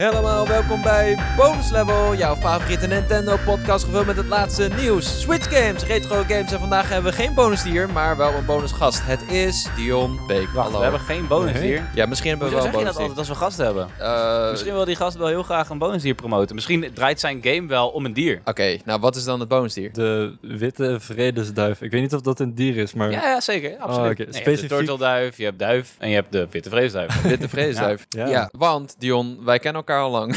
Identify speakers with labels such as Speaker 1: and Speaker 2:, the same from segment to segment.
Speaker 1: Helemaal welkom bij Bonus Level, jouw favoriete Nintendo podcast gevuld met het laatste nieuws, Switch games, retro games en vandaag hebben we geen bonusdier, maar wel een bonusgast. Het is Dion Beek.
Speaker 2: Wacht,
Speaker 1: Hallo.
Speaker 2: we hebben geen bonusdier.
Speaker 1: Ja, misschien hebben we
Speaker 2: Hoezo
Speaker 1: wel
Speaker 2: zeg
Speaker 1: een
Speaker 2: je dat
Speaker 1: bonusdier.
Speaker 2: altijd als we gasten hebben?
Speaker 1: Eh,
Speaker 2: Misschien wil die gast wel heel graag een bonusdier promoten. Misschien draait zijn game wel om een dier.
Speaker 1: Oké, nou wat is dan het bonusdier?
Speaker 3: De witte vredesduif. Ik weet niet of dat een dier is, maar...
Speaker 2: Ja, ja zeker. Absoluut.
Speaker 3: oké.
Speaker 2: Nee, je hebt de
Speaker 3: Specifiek-
Speaker 2: turtelduif, je hebt duif en je hebt de witte vreesduif.
Speaker 1: Witte vreesduif. ja.
Speaker 3: Ja.
Speaker 1: want Dion, wij kennen elkaar al lang.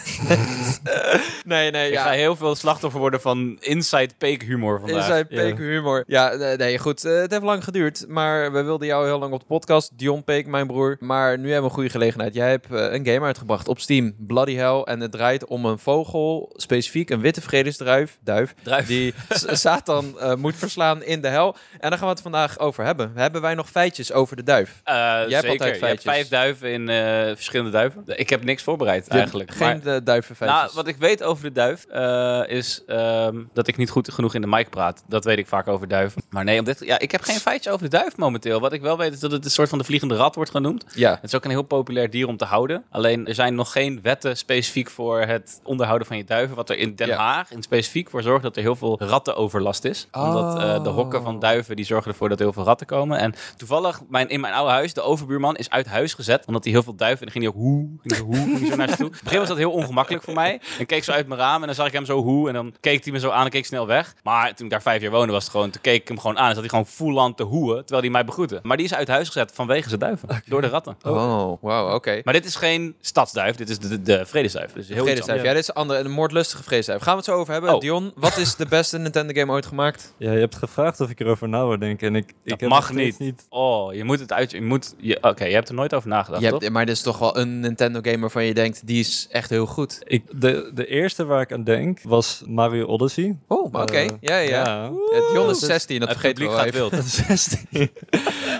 Speaker 1: nee, nee,
Speaker 2: Ik
Speaker 1: ja.
Speaker 2: ga heel veel slachtoffer worden van inside peak humor vandaag.
Speaker 3: Ja.
Speaker 1: Peek humor. Ja, nee, nee, goed. eh, het heeft lang geduurd, maar we wilden jou heel lang op de podcast. Dion Peek, mijn broer. Maar nu hebben we een goede gelegenheid. Jij hebt eh, een game uitgebracht op Steam, Bloody Hell. En het draait om een vogel, specifiek een witte vredesduif, duif,
Speaker 2: Druif.
Speaker 1: die Satan eh, moet verslaan in de hel. En daar gaan we het vandaag over hebben. Hebben wij nog feitjes over de duif?
Speaker 2: Eh,
Speaker 1: hebt
Speaker 2: zeker.
Speaker 1: altijd
Speaker 2: Je hebt
Speaker 1: feitjes.
Speaker 2: vijf duiven in eh, verschillende duiven. Ik heb niks voorbereid eigenlijk.
Speaker 1: Geen
Speaker 2: Maar- Nou, wat ik weet over de duif eh, is ehm, dat ik niet goed genoeg in de mic praat. Dat weet ik vaak over duiven. Maar nee, om dit, ja, ik heb geen feitje over de duif momenteel. Wat ik wel weet is dat het een soort van de vliegende rat wordt genoemd.
Speaker 1: ja.
Speaker 2: Het is ook een heel populair dier om te houden. Alleen er zijn nog geen wetten specifiek voor het onderhouden van je duiven. Wat er in Den
Speaker 1: Ja.
Speaker 2: Haag in specifiek voor zorgt dat er heel veel rattenoverlast is. Omdat eh, de hokken van duiven die zorgen ervoor dat er heel veel ratten komen. En toevallig mijn, in mijn oude huis, de overbuurman is uit huis gezet. Omdat hij heel veel duiven. En dan ging hij ook hoe, ging hij hoe, ging hij zo naar ze toe. Op begin was dat heel ongemakkelijk voor mij. En keek zo uit mijn raam en dan zag ik hem zo hoe. En dan keek hij me zo aan en keek snel weg. Maar toen ik daar vijf jaar woonde was het gewoon, toen keek ik hem gewoon aan. En zat hij gewoon full aan te hoeën, terwijl hij mij begroette. Maar die is uit huis gezet vanwege zijn duiven. Door de ratten.
Speaker 1: Oh, wauw, oké.
Speaker 2: Maar dit is geen stadsduif, dit is de, de, de vredesduif. Dus heel
Speaker 1: Vredesduif. Ja, dit is een andere, een moordlustige vreesduif. Gaan we het zo over hebben.
Speaker 2: Oh.
Speaker 1: Dion, wat is de beste Nintendo game ooit gemaakt?
Speaker 3: Ja, je hebt gevraagd of ik erover na wil denken. En ik, ik
Speaker 2: Dat
Speaker 3: heb
Speaker 2: mag niet. Oh, je moet het uit. Je moet. Je, Oké, je hebt er nooit over nagedacht,
Speaker 1: Je
Speaker 2: toch?
Speaker 1: hebt, maar dit is toch wel een Nintendo game waarvan je denkt, die is echt heel goed.
Speaker 3: Ik, de, de eerste waar ik aan denk was Mario Odyssey.
Speaker 1: Oh, oké.
Speaker 3: Eh,
Speaker 1: ja, ja.
Speaker 3: ja.
Speaker 1: Ja, Dion is 16, dat
Speaker 2: het
Speaker 1: vergeet wel
Speaker 2: gaat wild.
Speaker 3: Dat is 16.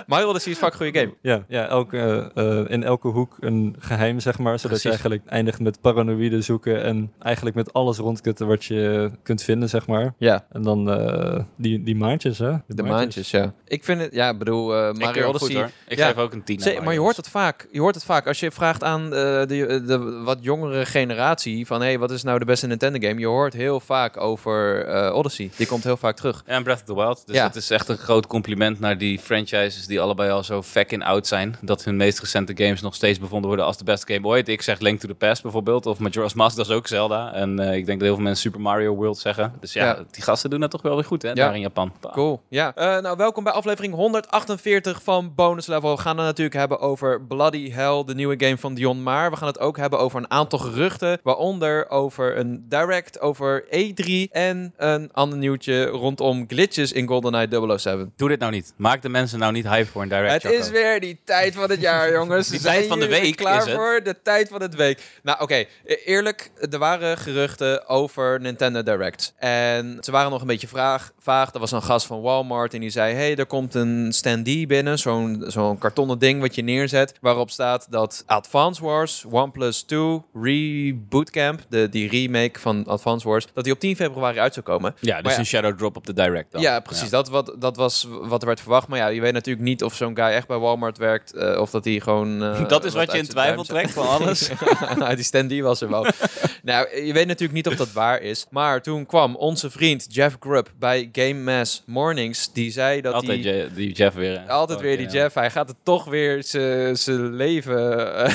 Speaker 1: Mario Odyssey is vaak een goede game.
Speaker 3: ja, ja elke, eh, in elke hoek een geheim, zeg maar. Zodat
Speaker 1: Precies.
Speaker 3: je eigenlijk eindigt met paranoïde zoeken. En eigenlijk met alles rondkutten wat je kunt vinden, zeg maar.
Speaker 1: Ja,
Speaker 3: En dan eh, die, die maandjes, hè?
Speaker 1: de maandjes, ja. Ik vind het, ja, ik bedoel, eh,
Speaker 2: Ik
Speaker 1: Mario Odyssey...
Speaker 2: goed, hoor. Ik
Speaker 1: Ja.
Speaker 2: geef ook een 10. aan
Speaker 1: Zee- maar je hoort het vaak. Je hoort het vaak. Als je vraagt aan eh, de, de wat jongere generatie van hey, wat is nou de beste Nintendo game? Je hoort heel vaak over eh, Odyssey. Die komt heel vaak terug.
Speaker 2: En Breath of the Wild. Dus
Speaker 1: Ja.
Speaker 2: het is echt een groot compliment naar die franchises die allebei al zo fucking oud zijn. Dat hun meest recente games nog steeds bevonden worden als de beste game ooit. Ik zeg Link to the Past bijvoorbeeld. Of Majora's Mask, dat is ook Zelda. En eh, ik denk dat heel veel mensen Super Mario World zeggen. Dus ja,
Speaker 1: Ja.
Speaker 2: die gasten doen dat toch wel weer goed, hè?
Speaker 1: Ja.
Speaker 2: Daar in Japan.
Speaker 1: Cool. Ja. Eh, nou, welkom bij aflevering 148 van Bonus Level. We gaan het natuurlijk hebben over Bloody Hell, de nieuwe game van Dion Maar. We gaan het ook hebben over een aantal geruchten. Waaronder over een direct over E3 en een ander nieuwtje rondom glitches in GoldenEye 007.
Speaker 2: Doe dit nou niet. Maak de mensen nou niet hype voor een direct
Speaker 1: Het is weer die tijd van het jaar, jongens.
Speaker 2: Die
Speaker 1: Zijn
Speaker 2: tijd van de week
Speaker 1: klaar
Speaker 2: is het.
Speaker 1: voor? De tijd van het week. Nou, oké. E- Eerlijk, er waren geruchten over Nintendo Direct. En ze waren nog een beetje vraag, vaag. Er was een gast van Walmart en die zei... hey, er komt een standee binnen. Zo'n zo'n kartonnen ding wat je neerzet. Waarop staat dat Advance Wars OnePlus 2 Reboot Camp... De, die remake van Advance Wars... dat die op 10 februari uit zou komen.
Speaker 2: Ja, dus
Speaker 1: Maar ja.
Speaker 2: een shadow drop op de direct dan.
Speaker 1: Ja, precies. Dat, wat, dat was wat er werd verwacht. Maar ja, je weet natuurlijk niet of zo'n guy echt bij Walmart werkt. eh, of dat hij gewoon... eh,
Speaker 2: Dat is wat je in twijfel trekt van alles.
Speaker 1: nou, die standee was er wel. nou, je weet natuurlijk niet of dat waar is. Maar toen kwam onze vriend Jeff Grubb bij Game Mass Mornings. Die zei dat
Speaker 2: Altijd
Speaker 1: hij...
Speaker 2: Je- die Jeff weer. hè?
Speaker 1: Altijd
Speaker 2: Oh,
Speaker 1: weer die
Speaker 2: ja.
Speaker 1: Jeff. Hij gaat het toch weer zijn leven eh,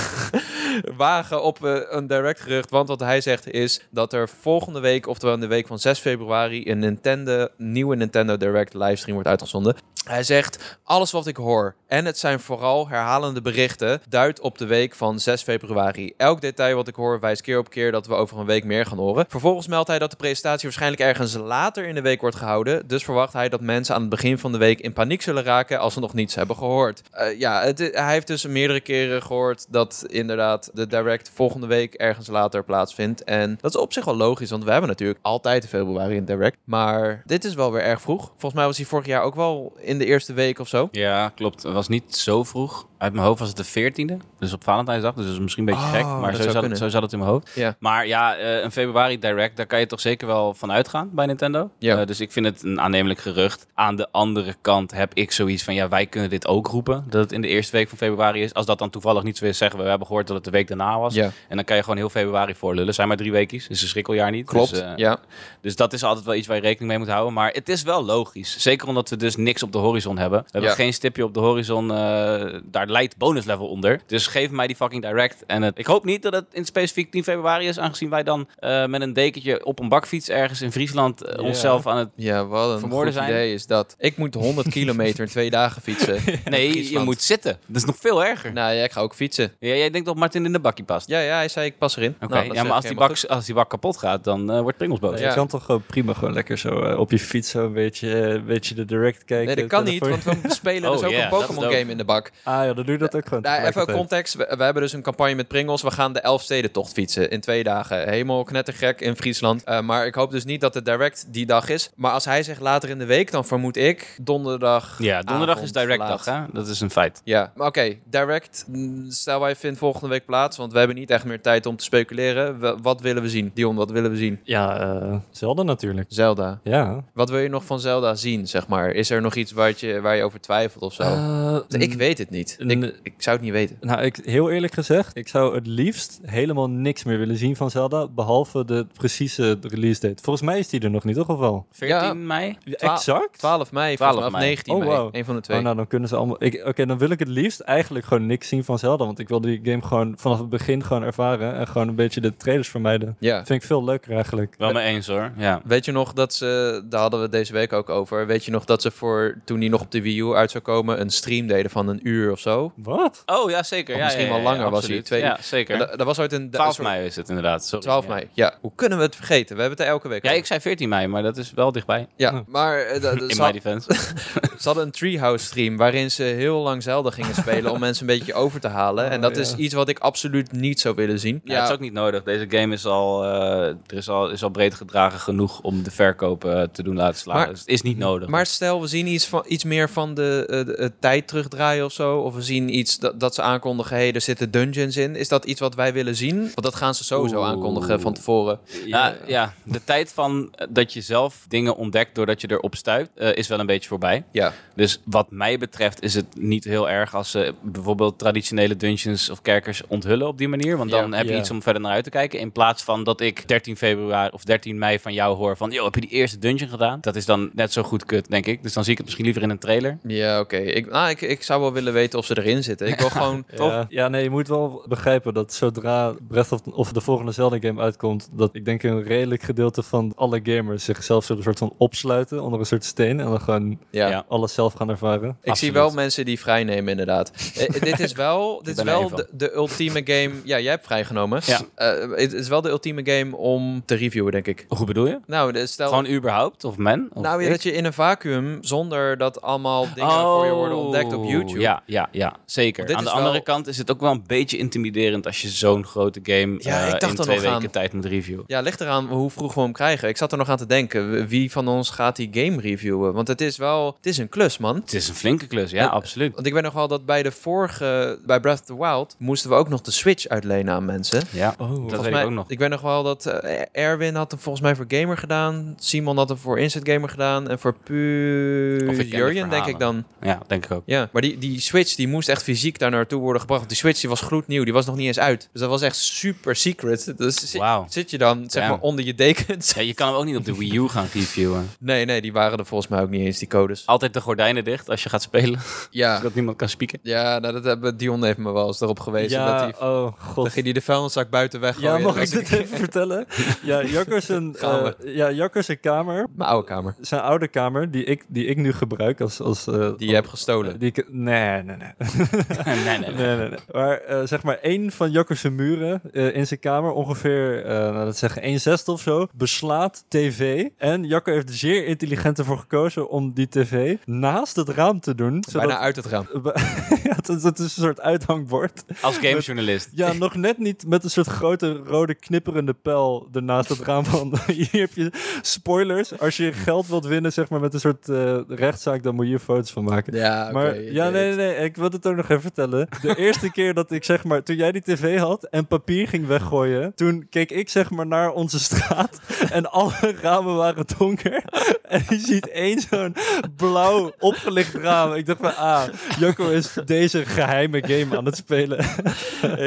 Speaker 1: wagen op eh, een direct gerucht. Want wat hij zegt is dat er volgende week, oftewel in de week van 6 februari, een Nintendo, nieuwe Nintendo Direct livestream wordt uitgezonden. Hij zegt, alles wat ik hoor, en het zijn vooral herhalende berichten, duidt op de week van 6 februari. Elk detail wat ik hoor wijst keer op keer dat we over een week meer gaan horen. Vervolgens meldt hij dat de presentatie waarschijnlijk ergens later in de week wordt gehouden. Dus verwacht hij dat mensen aan het begin van de week in paniek zullen raken als ze nog niets hebben gehoord. Eh, ja, hij heeft dus meerdere keren gehoord dat inderdaad de direct volgende week ergens later plaatsvindt. En dat is op zich wel logisch, want we hebben natuurlijk altijd in februari een direct. Maar dit is wel weer erg vroeg. Volgens mij was hij vorig jaar ook wel in de eerste week of zo.
Speaker 2: Ja, klopt. Het was niet zo vroeg. Uit mijn hoofd was het de 14e, dus op Valentijnsdag. Dus dat is misschien een beetje
Speaker 1: Oh,
Speaker 2: gek, maar
Speaker 1: dat
Speaker 2: zo zat,
Speaker 1: kunnen.
Speaker 2: zo zat het in mijn hoofd. Maar ja, eh, een februari direct, daar kan je toch zeker wel van uitgaan bij Nintendo. Eh, dus ik vind het een aannemelijk gerucht. Aan de andere kant heb ik zoiets van, ja, wij kunnen dit ook roepen. Dat het in de eerste week van februari is. Als dat dan toevallig niet zo is, zeggen we, we hebben gehoord dat het de week daarna was. En dan kan je gewoon heel februari voorlullen. Zijn maar drie weekjes, dus een schrikkeljaar niet.
Speaker 1: klopt.
Speaker 2: Dus, eh,
Speaker 1: ja.
Speaker 2: dus dat is altijd wel iets waar je rekening mee moet houden. Maar het is wel logisch. Zeker omdat we dus niks op de horizon hebben. We hebben geen stipje op de horizon. eh, daar leidt bonus level onder. Dus geef mij die fucking direct. En het, ik hoop niet dat het in specifiek 10 februari is. Aangezien wij dan eh, met een dekentje op een bakfiets ergens in Friesland eh,
Speaker 3: Ja.
Speaker 2: onszelf aan het...
Speaker 1: Ja, wat een
Speaker 2: Vermoorden
Speaker 1: goed
Speaker 2: zijn.
Speaker 1: idee is dat. Ik moet 100 kilometer in twee dagen fietsen.
Speaker 2: Nee, je moet zitten. Dat is nog veel erger.
Speaker 1: Nou ja, ik ga ook fietsen.
Speaker 2: Ja, jij denkt dat Martin in de bakkie past.
Speaker 1: Ja, ja, hij zei ik pas erin.
Speaker 2: Oké,
Speaker 1: Nou,
Speaker 2: ja, maar als die, bak, als die bak kapot gaat, dan eh, wordt Pringles boos.
Speaker 1: Ja.
Speaker 3: Je kan toch gewoon prima gewoon lekker zo op je fiets zo een beetje, beetje de direct kijken.
Speaker 1: Nee, dat kan niet, want we spelen
Speaker 2: Oh,
Speaker 1: dus ook een Pokémon game in de bak.
Speaker 3: Ah ja, dan doe je dat ook gewoon
Speaker 1: Nou, even context. We, we hebben dus een campagne met Pringles. We gaan de Elfstedentocht fietsen in twee dagen. Helemaal knettergek in Friesland. Eh, maar ik hoop dus niet dat het direct die dag is. Maar als hij zegt later in de week, dan vermoed ik donderdag.
Speaker 2: Ja, donderdag is direct
Speaker 1: laat.
Speaker 2: dag, hè? Dat is een feit.
Speaker 1: Ja, maar oké, direct. mm, Stel wij vinden volgende week plaats, want we hebben niet echt meer tijd om te speculeren. We- wat willen we zien? Dion, wat willen we zien?
Speaker 3: Ja, eh Zelda natuurlijk.
Speaker 1: Zelda.
Speaker 3: Ja.
Speaker 1: Wat wil je nog van Zelda zien, zeg maar? Is er nog iets waar je, waar je over twijfelt of zo?
Speaker 3: Eh,
Speaker 1: ik weet het niet. Ik, ik zou het niet weten.
Speaker 3: Nou, ik, heel eerlijk gezegd, ik zou het liefst helemaal niks meer willen zien van Zelda, behalve de precieze release date. Volgens mij is die er nog niet, toch of wel?
Speaker 2: 14
Speaker 1: Ja.
Speaker 2: mei?
Speaker 3: Exact?
Speaker 1: 12 mei,
Speaker 2: 12
Speaker 1: 12 of
Speaker 2: mei.
Speaker 1: 19
Speaker 3: Oh,
Speaker 1: mei.
Speaker 3: wow.
Speaker 1: Een van de twee.
Speaker 3: Oh, nou, dan kunnen ze allemaal... ik- Oké, dan wil ik het liefst eigenlijk gewoon niks zien van Zelda, want ik wil die game gewoon vanaf het begin gewoon ervaren en gewoon een beetje de trailers vermijden.
Speaker 1: Ja.
Speaker 3: Dat vind ik veel leuker eigenlijk.
Speaker 2: Wel mee eens hoor. Ja.
Speaker 1: Weet je nog dat ze, daar hadden we het deze week ook over, weet je nog dat ze voor, toen die nog op de Wii U uit zou komen, een stream deden van een uur of zo?
Speaker 3: Wat?
Speaker 2: Oh ja, zeker.
Speaker 1: Of
Speaker 2: ja,
Speaker 1: misschien
Speaker 2: ja,
Speaker 1: wel langer was hij, twee-
Speaker 2: Ja, zeker.
Speaker 1: Dat, dat was ooit een...
Speaker 2: 12
Speaker 1: een soort-
Speaker 2: mei is het inderdaad. Sorry.
Speaker 1: 12
Speaker 2: Ja.
Speaker 1: mei, ja. Hoe kunnen we het vergeten? We hebben het er elke week
Speaker 2: Ja,
Speaker 1: over.
Speaker 2: ik zei 14 mei, maar dat is wel dichtbij.
Speaker 1: Ja,
Speaker 3: Hm.
Speaker 1: maar eh,
Speaker 2: In
Speaker 1: ze,
Speaker 2: mijn defense.
Speaker 1: ze hadden een Treehouse stream waarin ze heel lang Zelda gingen spelen om mensen een beetje over te halen. en
Speaker 3: Oh,
Speaker 1: dat
Speaker 3: ja.
Speaker 1: is iets wat ik absoluut niet zou willen zien.
Speaker 2: Ja, het is ook niet nodig. Deze game is al, eh, er is al, is al breed gedragen genoeg om de verkoop eh, te doen laten slaan.
Speaker 1: Maar-
Speaker 2: dus het is niet nodig.
Speaker 1: Maar stel, we zien iets, van, iets meer van de, de, tijd terugdraaien of zo. Of we zien iets dat, dat ze aankondigen, hé, hey, er zitten dungeons in. Is dat iets wat wij willen zien? Want dat gaan ze sowieso
Speaker 2: Oeh.
Speaker 1: aankondigen van tevoren.
Speaker 2: ja, ja, de tijd van eh, dat je zelf dingen ontdekt doordat je erop stuit, eh, is wel een beetje voorbij.
Speaker 1: Ja,
Speaker 2: Dus wat mij betreft is het niet heel erg als ze bijvoorbeeld traditionele dungeons of kerkers onthullen op die manier. Want dan
Speaker 1: Ja.
Speaker 2: heb je iets om verder naar uit te kijken. In plaats van dat ik 13 februari of 13 mei van jou hoor van... Yo, heb je die eerste dungeon gedaan? Dat is dan net zo goed kut, denk ik. Dus dan zie ik het misschien liever in een trailer.
Speaker 1: ja oké. Ik, nou, ik, ik zou wel willen weten of ze erin zitten. Ik wil gewoon...
Speaker 3: Ja, ja, nee, je moet wel begrijpen dat zodra Breath of, of de volgende Zelda-game uitkomt, dat ik denk een redelijk gedeelte van alle gamers zichzelf zullen soort van opsluiten onder een soort steen en dan gewoon
Speaker 1: Ja.
Speaker 3: Alles zelf gaan ervaren.
Speaker 1: Ik zie wel mensen die vrijnemen, inderdaad. Eh, dit is wel, dit is wel de, de ultieme game... Ja, jij hebt vrijgenomen.
Speaker 2: Ja.
Speaker 1: Eh, het is wel de ultieme game om te reviewen, denk ik.
Speaker 2: Hoe bedoel je?
Speaker 1: Nou, de- stel...
Speaker 2: Gewoon überhaupt? Of men? Of
Speaker 1: nou, dat je in een vacuüm, zonder dat allemaal dingen voor je worden ontdekt op
Speaker 2: Oh,
Speaker 1: YouTube.
Speaker 2: Ja, ja, ja zeker.
Speaker 1: Dit
Speaker 2: aan de
Speaker 1: wel-
Speaker 2: andere kant is het ook wel een beetje intimiderend als je zo'n grote game
Speaker 1: Ja,
Speaker 2: eh,
Speaker 1: ik dacht
Speaker 2: in twee
Speaker 1: nog
Speaker 2: weken
Speaker 1: aan.
Speaker 2: tijd moet reviewen.
Speaker 1: Ja, ligt eraan hoe vroeg we hem krijgen. Ik zat er nog aan te denken. Wie van ons gaat die game reviewen? Want het is wel... Het is een klus, man.
Speaker 2: Het is een flinke klus, ja,
Speaker 1: Ja.
Speaker 2: absoluut.
Speaker 1: Want ik weet nog wel dat bij de vorige... Bij Breath of the Wild... moesten we ook nog de Switch uitlenen aan mensen.
Speaker 2: Ja,
Speaker 3: Oh,
Speaker 2: dat weet
Speaker 1: mij,
Speaker 2: ik ook nog.
Speaker 1: Ik weet nog wel dat eh, Erwin had hem volgens mij voor Gamer gedaan. Simon had hem voor Instant Gamer gedaan. En voor Pu... Jurjen, denk ik dan.
Speaker 2: Ja, denk ik ook.
Speaker 1: Ja, maar die, die Switch die moest echt fysiek daar naartoe worden gebracht. Want die Switch die was gloednieuw. Die was nog niet eens uit. Dus dat was echt super secret. Dus
Speaker 2: Wauw.
Speaker 1: zit je dan, zeg
Speaker 2: Damn.
Speaker 1: maar, onder je dekens.
Speaker 2: Ja, je kan hem ook niet op de Wii U gaan reviewen.
Speaker 1: Nee, nee, die waren er volgens mij ook niet eens, die codes.
Speaker 2: Altijd de gordijnen dicht als je gaat spelen,
Speaker 1: Ja,
Speaker 2: dat niemand kan spieken.
Speaker 1: ja nou, dat hebben Dion heeft me wel eens erop gewezen.
Speaker 3: ja,
Speaker 1: dat hij,
Speaker 3: oh
Speaker 1: dan
Speaker 3: god.
Speaker 1: ging hij de vuilniszak buiten weg
Speaker 3: Ja, mag ik dit even vertellen? Ja, Jakker zijn,
Speaker 1: Gaan we.
Speaker 3: eh, ja, Jakker zijn kamer,
Speaker 1: Mijn oude kamer.
Speaker 3: zijn oude kamer, die ik, die ik nu gebruik als... als eh,
Speaker 1: Die je hebt gestolen.
Speaker 3: Die ik, nee, nee, nee.
Speaker 2: nee, nee, nee.
Speaker 3: nee, nee, nee. Maar eh, zeg maar één van Jakkers muren eh, in zijn kamer, ongeveer, eh nou, dat zeggen 1 zesde of zo, beslaat tv. En Jakker heeft er zeer intelligent ervoor gekozen om die tv naast het raam te doen. Zodat,
Speaker 1: Bijna uit het raam.
Speaker 3: ja, het, is, een soort uithangbord.
Speaker 2: Als gamejournalist.
Speaker 3: Ja, nog net niet met een soort grote rode knipperende pijl ernaast het raam van. Hier heb je spoilers. Als je geld wilt winnen, zeg maar met een soort eh, rechtszaak, dan moet je hier foto's van maken.
Speaker 1: Ja, oké.
Speaker 3: maar ja, nee, nee, nee. Ik wil wil het ook nog even vertellen. De eerste keer dat ik zeg maar, toen jij die tv had en papier ging weggooien, toen keek ik zeg maar naar onze straat en alle ramen waren donker. En je ziet één zo'n blauw opgelicht raam. Ik dacht van, ah, Jocko is deze geheime game aan het spelen.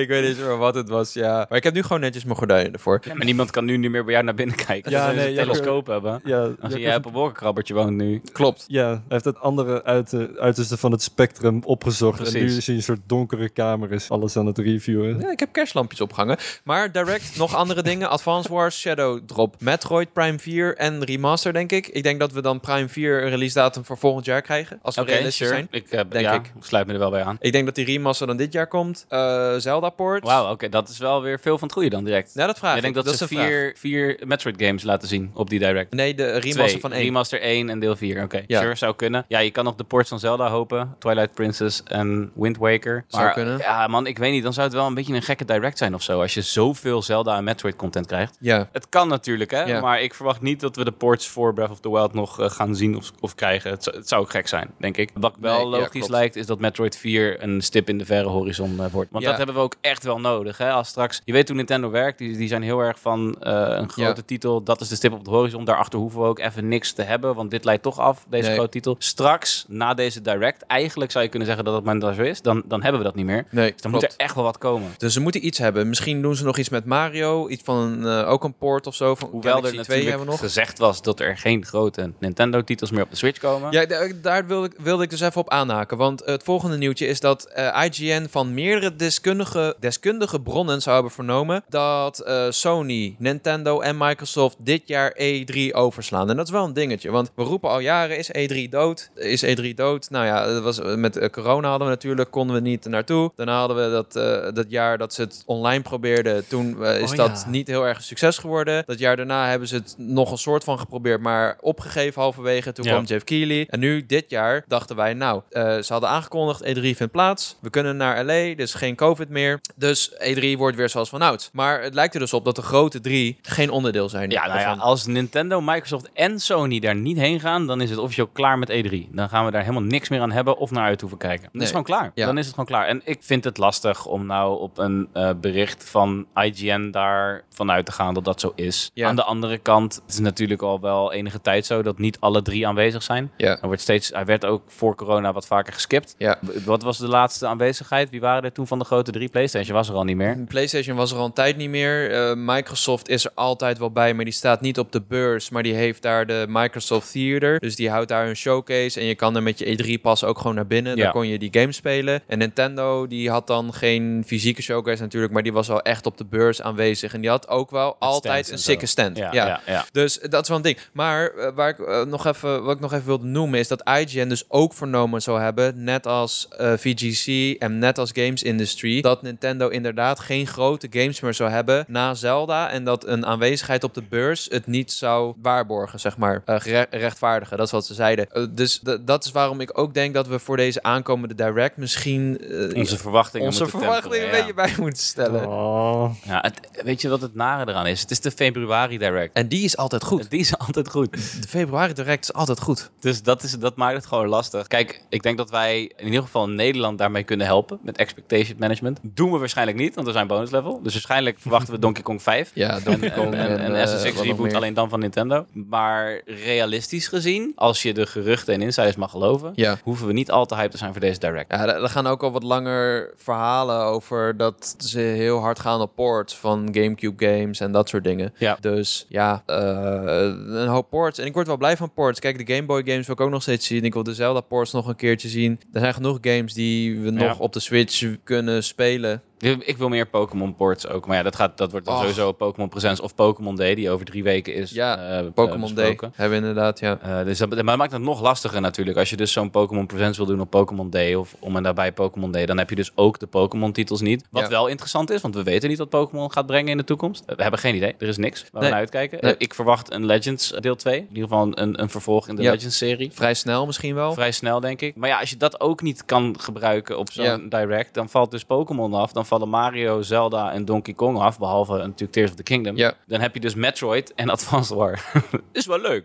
Speaker 1: ik weet niet meer wat het was, ja. Maar ik heb nu gewoon netjes mijn gordijnen ervoor.
Speaker 2: Ja, maar niemand kan nu niet meer bij jou naar binnen kijken.
Speaker 3: Ja,
Speaker 2: Ja,
Speaker 3: nee,
Speaker 2: een
Speaker 3: ja,
Speaker 2: telescoop hebben.
Speaker 3: Ja,
Speaker 2: Als
Speaker 3: Jocko-
Speaker 2: jij op een wolkenkrabbertje woont nu.
Speaker 1: Klopt.
Speaker 3: ja, hij heeft het andere uit de, uiterste van het spectrum opgezocht. En nu
Speaker 2: Precies.
Speaker 3: is hij een soort donkere kamer, is alles aan het reviewen.
Speaker 1: Ja, ik heb kerstlampjes opgehangen. Maar direct nog andere dingen. Advance Wars, Shadow Drop, Metroid Prime 4 en Remaster, denk ik. Ik denk dat we dan Prime 4 een release datum voor volgend jaar krijgen. Als we
Speaker 2: Oké,
Speaker 1: realistisch
Speaker 2: sure.
Speaker 1: zijn.
Speaker 2: Ik,
Speaker 1: Denk
Speaker 2: ja,
Speaker 1: ik.
Speaker 2: sluit me er wel bij aan.
Speaker 1: Ik denk dat die remaster dan dit jaar komt. Eh, Zelda Port.
Speaker 2: Wauw, oké, dat is wel weer veel van het goede dan direct.
Speaker 1: Ja, dat vraag
Speaker 2: ik
Speaker 1: ik.
Speaker 2: denk dat,
Speaker 1: is
Speaker 2: ze vier, vier Metroid games laten zien op die direct.
Speaker 1: Nee, de remaster
Speaker 2: Twee.
Speaker 1: van 1.
Speaker 2: Remaster 1 en deel 4. Oké,
Speaker 1: Ja.
Speaker 2: sure, zou kunnen. Ja, je kan op de ports van Zelda hopen. Twilight Princess en Wind Waker.
Speaker 1: Zou
Speaker 2: maar,
Speaker 1: kunnen.
Speaker 2: Ja, man, ik weet niet. Dan zou het wel een beetje een gekke direct zijn of zo. Als je zoveel Zelda en Metroid content krijgt.
Speaker 1: Ja.
Speaker 2: Het kan natuurlijk, hè.
Speaker 1: Ja.
Speaker 2: Maar ik verwacht niet dat we de ports voor Breath of the Wild nog eh, gaan zien of, of krijgen. Het, zou- het zou ook gek zijn, denk ik. Wat wel
Speaker 1: Nee,
Speaker 2: logisch lijkt, is dat Metroid 4 een stip in de verre horizon eh, wordt. Want
Speaker 1: Ja.
Speaker 2: dat hebben we ook echt wel nodig, hè. Als straks... Je weet hoe Nintendo werkt. Die, die zijn heel erg van eh, een grote titel. Dat is de stip op de horizon. Daarachter hoeven we ook even niks te hebben. Want dit leidt toch af, deze
Speaker 1: Nee.
Speaker 2: grote titel. Straks, na deze direct, eigenlijk zou je kunnen zeggen dat het maar zo is. Dan, dan hebben we dat niet meer.
Speaker 1: Nee,
Speaker 2: Dus dan moet er echt wel wat komen.
Speaker 1: Dus ze moeten iets hebben. Misschien doen ze nog iets met Mario. Iets van eh, ook een port of zo. Van
Speaker 2: Hoewel
Speaker 1: Galaxy
Speaker 2: er
Speaker 1: 2
Speaker 2: natuurlijk
Speaker 1: hebben we nog.
Speaker 2: gezegd was dat er geen grote Nintendo-titels meer op de Switch komen.
Speaker 1: Ja, da- daar wilde ik, wilde ik dus even op aanhaken. Want het volgende nieuwtje is dat eh, IGN van meerdere deskundige, deskundige bronnen zou hebben vernomen dat eh, Sony, Nintendo en Microsoft dit jaar E3 overslaan. En dat is wel een dingetje, want we roepen al jaren, is E3 dood? Is E3 dood? Nou ja, dat was, eh, met eh, corona hadden we natuurlijk, konden we niet naartoe. Daarna hadden we dat, eh, dat jaar dat ze het online probeerden. Toen eh, is
Speaker 3: Oh,
Speaker 1: dat
Speaker 3: ja.
Speaker 1: niet heel erg een succes geworden. Dat jaar daarna hebben ze het nog een soort van geprobeerd, maar opgegeven halverwege. Toen
Speaker 2: Ja.
Speaker 1: kwam Jeff Keighley. En nu, dit jaar, dachten wij, nou, eh, ze hadden aangekondigd, E3 vindt plaats. We kunnen naar LA, dus geen COVID meer. Dus E3 wordt weer zoals vanouds. Maar het lijkt er dus op dat de grote drie geen onderdeel zijn.
Speaker 2: Ja, nou ja, als Nintendo, Microsoft en Sony daar niet heen gaan, dan is het officieel klaar met E3. Dan gaan we daar helemaal niks meer aan hebben of naar uit hoeven kijken. Is het gewoon klaar.
Speaker 1: Ja.
Speaker 2: Dan is het gewoon klaar. En ik vind het lastig om nou op een eh, bericht van IGN daar vanuit te gaan dat dat zo is.
Speaker 1: Ja.
Speaker 2: Aan de andere kant, het is natuurlijk al wel enige tijd zo dat niet alle drie aanwezig zijn.
Speaker 1: Ja.
Speaker 2: Er wordt steeds, hij werd ook voor corona wat vaker geskipt.
Speaker 1: Ja.
Speaker 2: Wat was de laatste aanwezigheid? Wie waren er toen van de grote drie? PlayStation was er al niet meer.
Speaker 1: PlayStation was er al een tijd niet meer. Eh, Microsoft is er altijd wel bij, maar die staat niet op de beurs. Maar die heeft daar de Microsoft Theater. Dus die houdt daar een showcase. En je kan er met je E3-pas ook gewoon naar binnen. Daar kon je die games spelen. En Nintendo, die had dan geen fysieke showcase natuurlijk. Maar die was al echt op de beurs aanwezig. En die had ook wel altijd een
Speaker 2: en
Speaker 1: sikke stand.
Speaker 2: Ja,
Speaker 1: ja.
Speaker 2: ja.
Speaker 1: Dus dat is wel een ding. Maar eh, waar ik, eh, nog even, wat ik nog even wilde noemen is dat IGN dus ook vernomen zou hebben, net als eh, VGC en net als Games Industry, dat Nintendo inderdaad geen grote games meer zou hebben na Zelda en dat een aanwezigheid op de beurs het niet zou waarborgen, zeg maar, rechtvaardigen. Dat is wat ze zeiden. Dus dat is waarom ik ook denk dat we voor deze aankomende Direct misschien eh,
Speaker 2: Onze verwachtingen
Speaker 1: onze
Speaker 2: moeten
Speaker 1: verwachtingen een
Speaker 2: ja.
Speaker 1: beetje bij moeten stellen.
Speaker 3: Oh.
Speaker 2: Ja, het, weet je wat het nare eraan is? Het is de februari direct.
Speaker 1: En die is altijd goed.
Speaker 2: Die is altijd goed.
Speaker 1: De februari Direct is altijd goed.
Speaker 2: Dus dat, is, dat maakt het gewoon lastig. Kijk, ik denk dat wij in ieder geval in Nederland daarmee kunnen helpen. Met expectation management. Doen we waarschijnlijk niet, want we zijn bonus level. Dus waarschijnlijk verwachten we Donkey Kong 5.
Speaker 1: Ja,
Speaker 2: En,
Speaker 1: Donkey
Speaker 2: en,
Speaker 1: Kong
Speaker 2: en, en, SSX
Speaker 1: nog
Speaker 2: reboot alleen dan van Nintendo. Maar realistisch gezien, als je de geruchten en insiders mag geloven,
Speaker 1: Ja.
Speaker 2: hoeven we niet al te hype te zijn voor deze direct.
Speaker 1: Ja, er gaan ook al wat langer verhalen over dat ze heel hard gaan op ports van GameCube games en dat soort dingen.
Speaker 2: Ja.
Speaker 1: Dus ja, eh, een hoop ports. En ik word wel blij van ports. Kijk, de Game Boy games wil ik ook nog steeds zien. Ik wil de Zelda ports nog een keertje zien. Er zijn genoeg games die we
Speaker 2: Ja.
Speaker 1: nog op de Switch kunnen spelen.
Speaker 2: Ik wil meer Pokémon ports ook. Maar ja, dat, gaat, dat wordt dan sowieso Pokémon Presents of Pokémon Day, die over drie weken is.
Speaker 1: Ja,
Speaker 2: eh,
Speaker 1: Pokémon Day hebben we inderdaad, ja.
Speaker 2: Eh, dus dat, maar dat maakt het nog lastiger natuurlijk. Als je dus zo'n Pokémon Presents wil doen op Pokémon Day of om en daarbij Pokémon Day, dan heb je dus ook de Pokémon titels niet. Wat
Speaker 1: Ja.
Speaker 2: wel interessant is, want we weten niet wat Pokémon gaat brengen in de toekomst. Eh, we hebben geen idee. Er is niks waar
Speaker 1: Nee.
Speaker 2: we naar uitkijken.
Speaker 1: Nee.
Speaker 2: Eh, ik verwacht een Legends deel 2. In ieder geval een, een vervolg in de
Speaker 1: Ja.
Speaker 2: Legends serie.
Speaker 1: Vrij snel misschien wel.
Speaker 2: Vrij snel, denk ik. Maar ja, als je dat ook niet kan gebruiken op zo'n
Speaker 1: Ja.
Speaker 2: direct, dan valt dus Pokémon af. Dan vallen Mario, Zelda en Donkey Kong af. Behalve natuurlijk Tears of the Kingdom.
Speaker 1: Ja.
Speaker 2: Dan heb je dus Metroid en Advanced War. is wel leuk.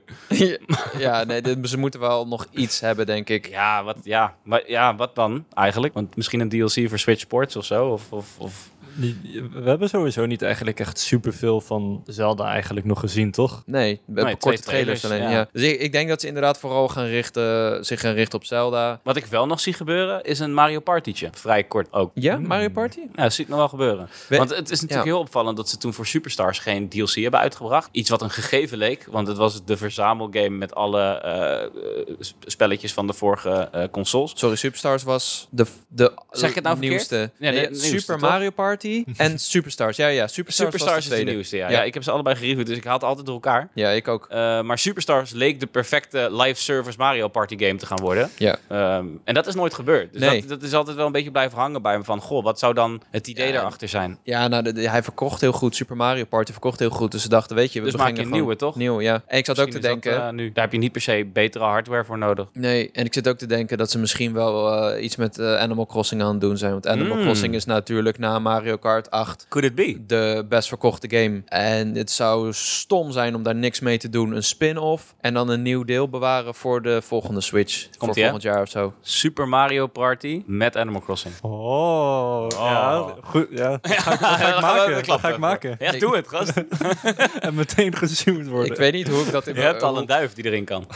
Speaker 1: ja, nee, dit- ze moeten wel nog iets hebben, denk ik.
Speaker 2: Ja, wat, ja, maar, ja, wat dan eigenlijk? Want misschien een DLC voor Switch Sports of zo? Of, of, of...
Speaker 3: Die- We hebben sowieso niet eigenlijk echt superveel van Zelda eigenlijk nog gezien, toch?
Speaker 1: Nee, we hebben korte trailers,
Speaker 2: trailers,
Speaker 1: alleen.
Speaker 2: ja.
Speaker 1: Ja. Dus ik, ik denk dat ze inderdaad vooral gaan richten, zich gaan richten op Zelda.
Speaker 2: Wat ik wel nog zie gebeuren, is een Mario Partytje. Vrij kort ook.
Speaker 1: Ja, Mario Party?
Speaker 2: Ja, dat zie ik nog wel gebeuren.
Speaker 1: We-
Speaker 2: want het is natuurlijk
Speaker 1: ja.
Speaker 2: heel opvallend dat ze toen voor Superstars geen DLC hebben uitgebracht. Iets wat een gegeven leek, want het was de verzamelgame met alle eh, eh, sp- spelletjes van de vorige eh, consoles.
Speaker 1: Sorry, Superstars was de, de
Speaker 2: Zeg ik het nou
Speaker 1: nieuwste.
Speaker 2: Ja, de
Speaker 1: Super
Speaker 2: toch?
Speaker 1: Mario Party en Superstars. Ja, ja, Superstars,
Speaker 2: Superstars
Speaker 1: was
Speaker 2: is
Speaker 1: de
Speaker 2: de nieuwste, ja.
Speaker 1: Ja.
Speaker 2: ja. Ik heb ze allebei gereviewd, dus ik haal het altijd door elkaar.
Speaker 1: Ja, ik ook.
Speaker 2: Eh, maar Superstars leek de perfecte live service Mario Party game te gaan worden.
Speaker 1: Ja.
Speaker 2: Ehm, en dat is nooit gebeurd. Dus
Speaker 1: Nee.
Speaker 2: dat, dat is altijd wel een beetje blijven hangen bij me van... Goh, wat zou dan het idee daarachter zijn?
Speaker 1: Ja, nou, de- de- hij verkocht heel goed. Super Mario Party verkocht heel goed. Dus ze dachten, weet je, we
Speaker 2: Dus maak je
Speaker 1: beginnen
Speaker 2: een nieuwe, toch?
Speaker 1: Nieuw, ja. En ik zat ook te
Speaker 2: dat,
Speaker 1: denken...
Speaker 2: eh, nu. Daar heb je niet per se betere hardware voor nodig.
Speaker 1: Nee, en ik zit ook te denken dat ze misschien wel eh, iets met Animal Crossing aan het doen zijn. Want Animal
Speaker 2: Mm.
Speaker 1: Crossing is natuurlijk na Mario Kart 8
Speaker 2: Could it be?
Speaker 1: de best verkochte game. En het zou stom zijn om daar niks mee te doen. Een spin-off en dan een nieuw deel bewaren voor de volgende Switch. voor
Speaker 2: ie, hè?
Speaker 1: volgend jaar of zo.
Speaker 2: Super Mario Party met Animal Crossing.
Speaker 3: Oh, ja, goed. Ja, dat ga ik, dat ga ik maken. Dat ga ik maken.
Speaker 2: Ja,
Speaker 1: Ik-
Speaker 2: doe het, gast.
Speaker 3: En meteen gezoomd worden.
Speaker 1: Ik weet niet hoe ik dat...
Speaker 2: Je hebt al een duif die erin kan.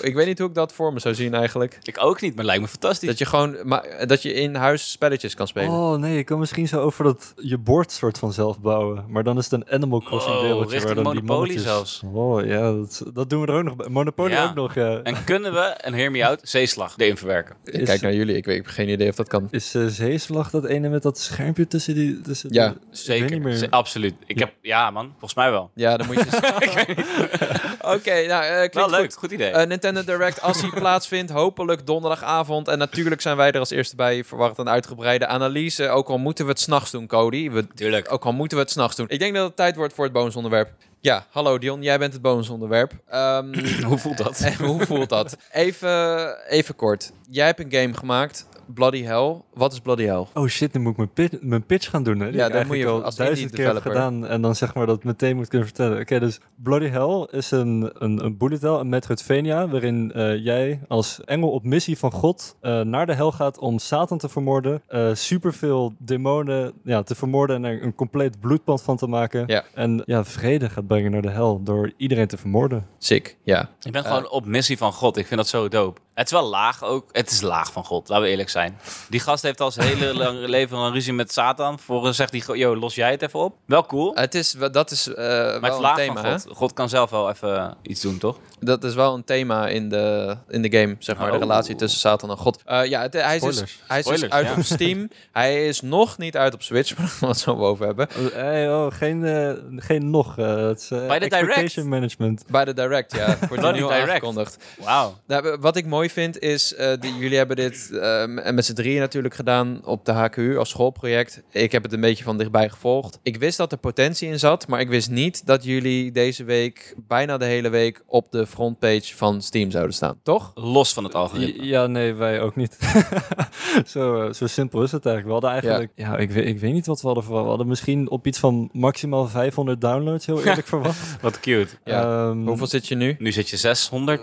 Speaker 1: Ik weet niet hoe ik dat voor me zou zien eigenlijk.
Speaker 2: Ik ook niet, maar lijkt me fantastisch.
Speaker 1: Dat je gewoon... Maar, dat je in huis spelletjes kan spelen.
Speaker 3: Oh nee, ik kan misschien zo over dat je bord soort van zelf bouwen. Maar dan is het een Animal Crossing
Speaker 2: Wow,
Speaker 3: wereldje.
Speaker 2: richting
Speaker 3: waar dan die
Speaker 2: Monopoly zelfs.
Speaker 3: Oh ja, dat, dat doen we er ook nog bij. Monopoly
Speaker 2: Ja.
Speaker 3: ook nog, ja.
Speaker 2: En kunnen we, en hear me out, zeeslag erin verwerken?
Speaker 1: ik kijk naar jullie. Ik, weet, ik heb geen idee of dat kan.
Speaker 3: Is uh, Zeeslag dat ene met dat schermpje tussen die... Tussen
Speaker 1: Ja,
Speaker 3: de- Ik weet
Speaker 2: Zeker,
Speaker 3: niet meer.
Speaker 2: Absoluut. Ik heb, ja man, volgens mij wel.
Speaker 1: Ja, dan moet je... Oké, nou, eh klinkt
Speaker 2: leuk,
Speaker 1: goed.
Speaker 2: goed idee.
Speaker 1: Eh, Nintendo Direct, als die plaatsvindt, hopelijk donderdagavond. En natuurlijk zijn wij er als eerste bij. Verwacht een uitgebreide analyse. Ook al moeten we het s'nachts doen, Cody. We,
Speaker 2: Tuurlijk.
Speaker 1: ook al moeten we het s'nachts doen. Ik denk dat het tijd wordt voor het bonusonderwerp. Ja, hallo Dion, jij bent het bonusonderwerp. Ehm,
Speaker 2: Hoe voelt dat?
Speaker 1: hoe voelt dat? Even, even kort. Jij hebt een game gemaakt, Bloody Hell. Wat is Bloody Hell?
Speaker 3: Oh shit, nu moet ik mijn, pit- mijn pitch gaan doen. Hè? Die
Speaker 1: Ja,
Speaker 3: ik
Speaker 1: dan moet je
Speaker 3: al
Speaker 1: als
Speaker 3: duizend keer gedaan. En dan zeg maar dat meteen moet kunnen vertellen. Oké, dus Bloody Hell is een, een, een bullet hell, een Metroidvania. Waarin eh, jij als engel op missie van God eh, naar de hel gaat om Satan te vermoorden. eh superveel demonen ja, te vermoorden en er een compleet bloedbad van te maken.
Speaker 1: Ja.
Speaker 3: En ja, vrede gaat brengen naar de hel door iedereen te vermoorden.
Speaker 1: Sick, ja.
Speaker 2: Ik ben gewoon op missie van God. Ik vind dat zo dope. Het is wel laag ook. Het is laag van God, laten we eerlijk zijn. Die gast heeft al zijn hele lang leven een ruzie met Satan. Vervolgens zegt hij, yo, los jij het even op. Wel cool.
Speaker 1: Het is, dat is eh,
Speaker 2: Maar het is
Speaker 1: een
Speaker 2: laag
Speaker 1: thema,
Speaker 2: van? God. God kan zelf wel even iets doen, toch?
Speaker 1: Dat is wel een thema in de, in de game, zeg maar. De
Speaker 2: Oh.
Speaker 1: relatie tussen Satan en God. Eh, ja, het, hij is, dus,
Speaker 3: Spoilers.
Speaker 1: hij is dus
Speaker 2: Spoilers,
Speaker 1: uit
Speaker 2: ja.
Speaker 1: op Steam. hij is nog niet uit op Switch, maar we het zo over hebben.
Speaker 3: Oh, hey, oh, geen, eh, geen nog. eh, het is
Speaker 2: Bij de
Speaker 3: expectation
Speaker 2: Direct.
Speaker 3: management.
Speaker 1: Bij de Direct, ja. Wordt nu
Speaker 2: Direct.
Speaker 1: aangekondigd.
Speaker 2: Wauw.
Speaker 1: Nou, wat ik mooi vind is, eh, die, jullie hebben dit m- met z'n drieën natuurlijk gedaan op de HKU als schoolproject. Ik heb het een beetje van dichtbij gevolgd. Ik wist dat er potentie in zat, maar ik wist niet dat jullie deze week, bijna de hele week, op de frontpage van Steam zouden staan. Toch?
Speaker 2: Los van het algoritme.
Speaker 3: Ja, nee, wij ook niet. zo, eh, zo simpel is het eigenlijk. We hadden eigenlijk, ja, ik, weet, ik weet niet wat we hadden verwacht. We hadden misschien op iets van maximaal 500 downloads, heel eerlijk verwacht.
Speaker 2: Wat cute.
Speaker 1: Ja.
Speaker 3: Ehm,
Speaker 1: Hoeveel zit je nu?
Speaker 2: Nu zit je 600.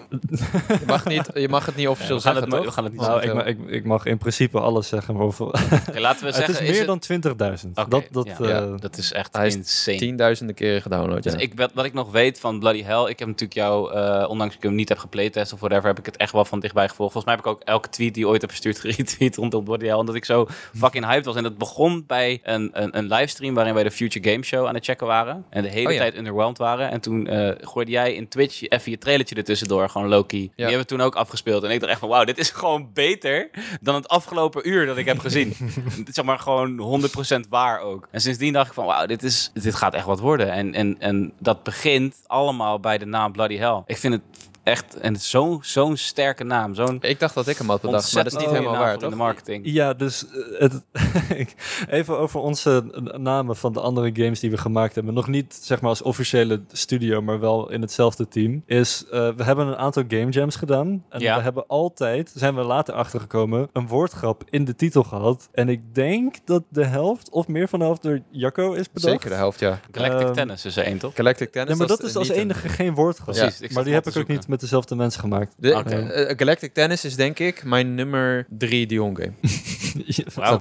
Speaker 1: Je mag, niet, je mag het niet officieel
Speaker 2: we,
Speaker 1: zeggen,
Speaker 2: het,
Speaker 1: toch?
Speaker 2: we gaan het niet
Speaker 3: Nou,
Speaker 2: zeggen.
Speaker 3: ik, ik, ik mag in principe alles zeggen, maar hoeveel...
Speaker 2: Oké, laten we
Speaker 3: het
Speaker 2: zeggen...
Speaker 3: is meer
Speaker 2: het-
Speaker 3: dan 20.000.
Speaker 2: Oké,
Speaker 3: dat, dat,
Speaker 2: ja.
Speaker 3: eh,
Speaker 1: Ja.
Speaker 2: Dat is echt
Speaker 1: Hij is
Speaker 2: insane.
Speaker 1: Tienduizenden keren gedownload, ja.
Speaker 2: Dus ik, wat, wat ik nog weet van Bloody Hell, ik heb natuurlijk jou, eh, ondanks ik hem niet heb geplaytest of whatever, heb ik het echt wel van dichtbij gevolgd. Volgens mij heb ik ook elke tweet die je ooit heb verstuurd geretweet rondom Bloody Hell, omdat ik zo fucking hyped was. En dat begon bij een, een, een livestream waarin wij de Future Game Show aan het checken waren. En de hele
Speaker 1: Oh ja.
Speaker 2: tijd underwhelmed waren. En toen eh gooide jij in Twitch even je trailertje ertussendoor, gewoon Loki. Die hebben we toen ook afgespeeld. En ik dacht echt van, wauw, dit is gewoon beter dan het afgelopen uur dat ik heb gezien. Het is zeg maar gewoon 100% waar ook. En sindsdien dacht ik van, wauw, dit, is, dit gaat echt wat worden. En, en, en dat begint allemaal bij de naam Bloody Hell. Ik vind het echt en zo'n zo'n sterke naam. Zo'n
Speaker 1: Ik dacht dat ik hem had bedacht, maar dat is niet helemaal waar, toch?
Speaker 2: in de marketing.
Speaker 3: Ja, dus eh, het, even over onze namen van de andere games die we gemaakt hebben. Nog niet zeg maar als officiële studio, maar wel in hetzelfde team. Is eh, we hebben een aantal game jams gedaan. En
Speaker 2: Ja.
Speaker 3: we hebben altijd, zijn we later achtergekomen, een woordgrap in de titel gehad. En ik denk dat de helft of meer van de helft door Jacco is bedacht.
Speaker 1: Zeker de helft, ja.
Speaker 2: Galactic
Speaker 3: Ehm,
Speaker 2: Tennis is er één, toch?
Speaker 1: Galactic Tennis.
Speaker 3: Ja, maar dat is als
Speaker 1: een-
Speaker 3: enige geen woordgrap.
Speaker 2: Precies,
Speaker 3: maar die heb ik ook niet met dezelfde mensen gemaakt.
Speaker 1: De,
Speaker 2: Oké.
Speaker 1: eh, Galactic Tennis is denk ik mijn nummer drie Dion game.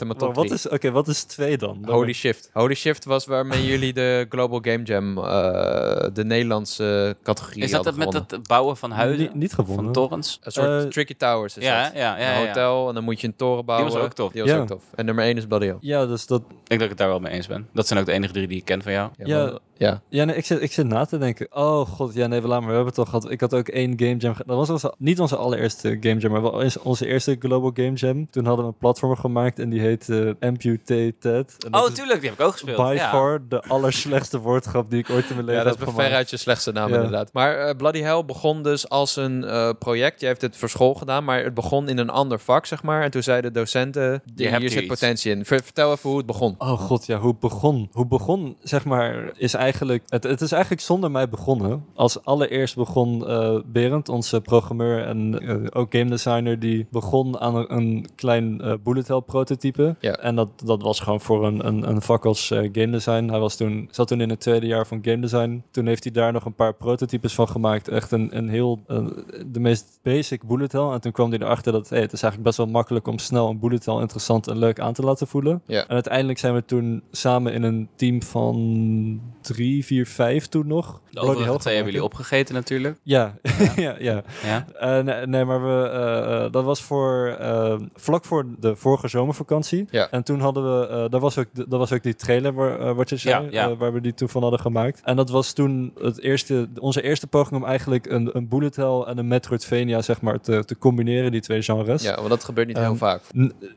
Speaker 1: In mijn top
Speaker 3: wat is, Oké, wat is twee dan?
Speaker 1: Holy Shift. Holy Shift was waarmee jullie de Global Game Jam, eh, de Nederlandse categorie
Speaker 2: Is dat het met het bouwen van huizen?
Speaker 3: Niet, niet gewonnen.
Speaker 2: van torens?
Speaker 1: Een soort
Speaker 3: Eh,
Speaker 1: Tricky Towers is
Speaker 2: Ja,
Speaker 1: dat.
Speaker 2: ja, ja,
Speaker 1: een
Speaker 2: ja.
Speaker 1: hotel en dan moet je een toren bouwen.
Speaker 2: was ook tof.
Speaker 1: Die was
Speaker 3: Ja.
Speaker 1: ook tof. En nummer 1 is Bloody Hell.
Speaker 3: Ja, dus dat,
Speaker 2: Ik denk dat ik het daar wel mee eens ben. Dat zijn ook de enige drie die ik ken van jou.
Speaker 1: Ja,
Speaker 3: Ja.
Speaker 1: maar- ja.
Speaker 3: Ja, nee, ik zit, ik zit na te denken. Oh god, ja nee, we laten maar. We hebben het toch gehad. Ik had ook één game jam. Dat was onze, niet onze allereerste game jam, maar wel eens- onze eerste global game jam. Toen hadden we een platformer gemaakt en die heette Amputated. En dat
Speaker 2: Oh, tuurlijk, die heb ik ook gespeeld.
Speaker 3: By
Speaker 2: ja.
Speaker 3: far de allerslechtste woordgrap die ik ooit in mijn leven
Speaker 1: Ja, dat is
Speaker 3: heb gemaakt.
Speaker 1: veruit je slechtste naam
Speaker 3: Ja.
Speaker 1: inderdaad. Maar eh, Bloody Hell begon dus als een eh, project. Je heeft het voor school gedaan, maar het begon in een ander vak, zeg maar. En toen zeiden docenten,
Speaker 2: Je hebt
Speaker 1: hier zit
Speaker 2: iets.
Speaker 1: potentie in. Ver- vertel even hoe het begon.
Speaker 3: Oh god, ja, hoe het begon. Hoe begon, zeg maar, is eigenlijk... Het, het is eigenlijk zonder mij begonnen. Als allereerst begon eh Berend, onze programmeur en eh, ook game designer, die begon aan een, klein eh bullet hell prototype.
Speaker 1: Ja.
Speaker 3: En dat, dat was gewoon voor een, een, een vak als game design. Hij was toen, zat toen in het tweede jaar van game design. Toen heeft hij daar nog een paar prototypes van gemaakt. Echt een, een heel, de meest basic bullet hell. En toen kwam hij erachter dat hey, het is eigenlijk best wel makkelijk om snel een bullet hell interessant en leuk aan te laten voelen.
Speaker 1: Ja.
Speaker 3: En uiteindelijk zijn we toen samen in een team van drie, vier, vijf toen nog.
Speaker 2: De overige twee hebben jullie opgegeten natuurlijk.
Speaker 3: Ja, ja, ja.
Speaker 2: Ja.
Speaker 3: Eh, nee, nee, maar we, eh, eh, dat was voor vlak voor de vorige zomervakantie.
Speaker 1: Ja.
Speaker 3: En toen hadden we, dat, was ook, dat was ook die trailer waar, wat je zei,
Speaker 2: Ja, ja.
Speaker 3: waar we die toen van hadden gemaakt. En dat was toen het eerste, onze eerste poging om eigenlijk een, een bullet hell en een Metroidvania zeg maar te, te combineren, die twee genres.
Speaker 1: Ja, want dat gebeurt niet heel
Speaker 3: Ehm,
Speaker 1: vaak.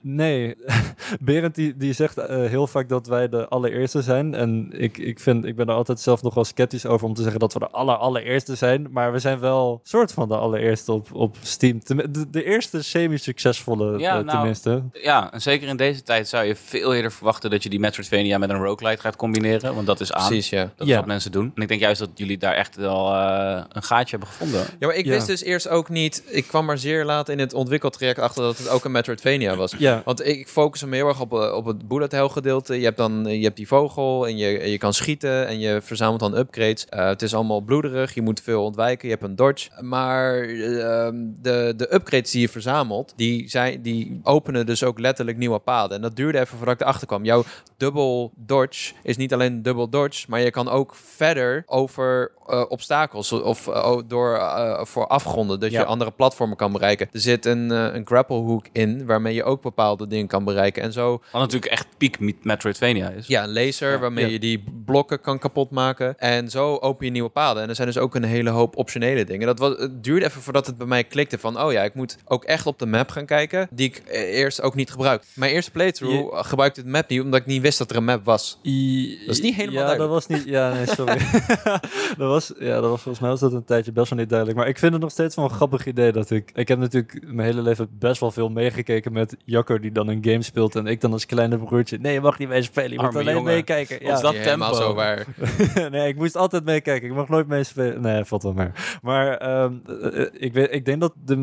Speaker 3: Nee, Berend die, die zegt heel vaak dat wij de allereerste zijn. En ik, ik, vind, ik ben er altijd zelf nog wel sceptisch over om te zeggen dat we de aller, allereerste zijn. Maar we zijn wel soort van de allereerste op, op Steam. De, de eerste semi-succesvolle
Speaker 2: Ja,
Speaker 3: eh,
Speaker 2: nou,
Speaker 3: tenminste.
Speaker 2: ja, en zeker in deze tijd zou je veel eerder verwachten dat je die Metroidvania met een roguelite gaat combineren. Want dat is aan.
Speaker 1: Precies, ja.
Speaker 2: Dat is
Speaker 3: Ja.
Speaker 2: wat mensen doen. En ik denk juist dat jullie daar echt wel eh, een gaatje hebben gevonden.
Speaker 1: Ja, maar ik
Speaker 3: Ja.
Speaker 1: wist dus eerst ook niet... Ik kwam maar zeer laat in het ontwikkeltraject achter dat het ook een Metroidvania was.
Speaker 3: Ja,
Speaker 1: Want ik focus me heel erg op, eh, op het bullet hell gedeelte. Je hebt dan je hebt die vogel en je, je kan schieten en je verzamelt dan upgrades. Eh, het is allemaal bloederig, je moet veel ontwijken, je hebt een dodge. Maar eh, ehm, de, de upgrades die je verzamelt, die, zijn, die openen dus ook letterlijk nieuwe paden. En dat duurde even voordat ik erachter kwam. Jouw dubbel dodge is niet alleen dubbel dodge, maar je kan ook verder over eh, obstakels of eh, door voor afgronden, dat
Speaker 2: Ja.
Speaker 1: je andere platformen kan bereiken. Er zit een, een grapple hook in waarmee je ook bepaalde dingen kan bereiken. En zo,
Speaker 2: Wat natuurlijk echt piek Met- Metroidvania is.
Speaker 1: ja, een laser
Speaker 2: Ja.
Speaker 1: waarmee
Speaker 3: Ja.
Speaker 1: je die blokken kan kapot maken. En zo open je nieuwe paden. En er zijn dus ook een hele hoop optionele dingen. Dat was, het duurde even voordat het bij mij klikte van, oh ja, ik moet ook echt op de map gaan kijken, die ik eh, eerst ook niet gebruik. Mijn eerste playthrough eh, gebruikte het map niet, omdat ik niet wist dat er een map was.
Speaker 3: I-
Speaker 1: Dat is niet helemaal
Speaker 3: ja,
Speaker 1: duidelijk.
Speaker 3: dat was niet. Ja, nee, sorry. dat was, ja, dat was volgens mij was dat een tijdje best wel niet duidelijk. Maar ik vind het nog steeds wel een grappig idee dat ik. Ik heb natuurlijk mijn hele leven best wel veel meegekeken met Jacco die dan een game speelt en ik dan als kleine broertje. Nee, je mag niet meespelen. Je moet alleen
Speaker 2: jongen.
Speaker 3: meekijken.
Speaker 2: Ons
Speaker 3: Ja.
Speaker 2: dat tempo.
Speaker 1: zo waar.
Speaker 3: nee, ik moest altijd meekijken. Ik mag nooit meespelen. Nee, valt wel maar. Maar ehm, eh, eh, ik, weet, ik denk dat de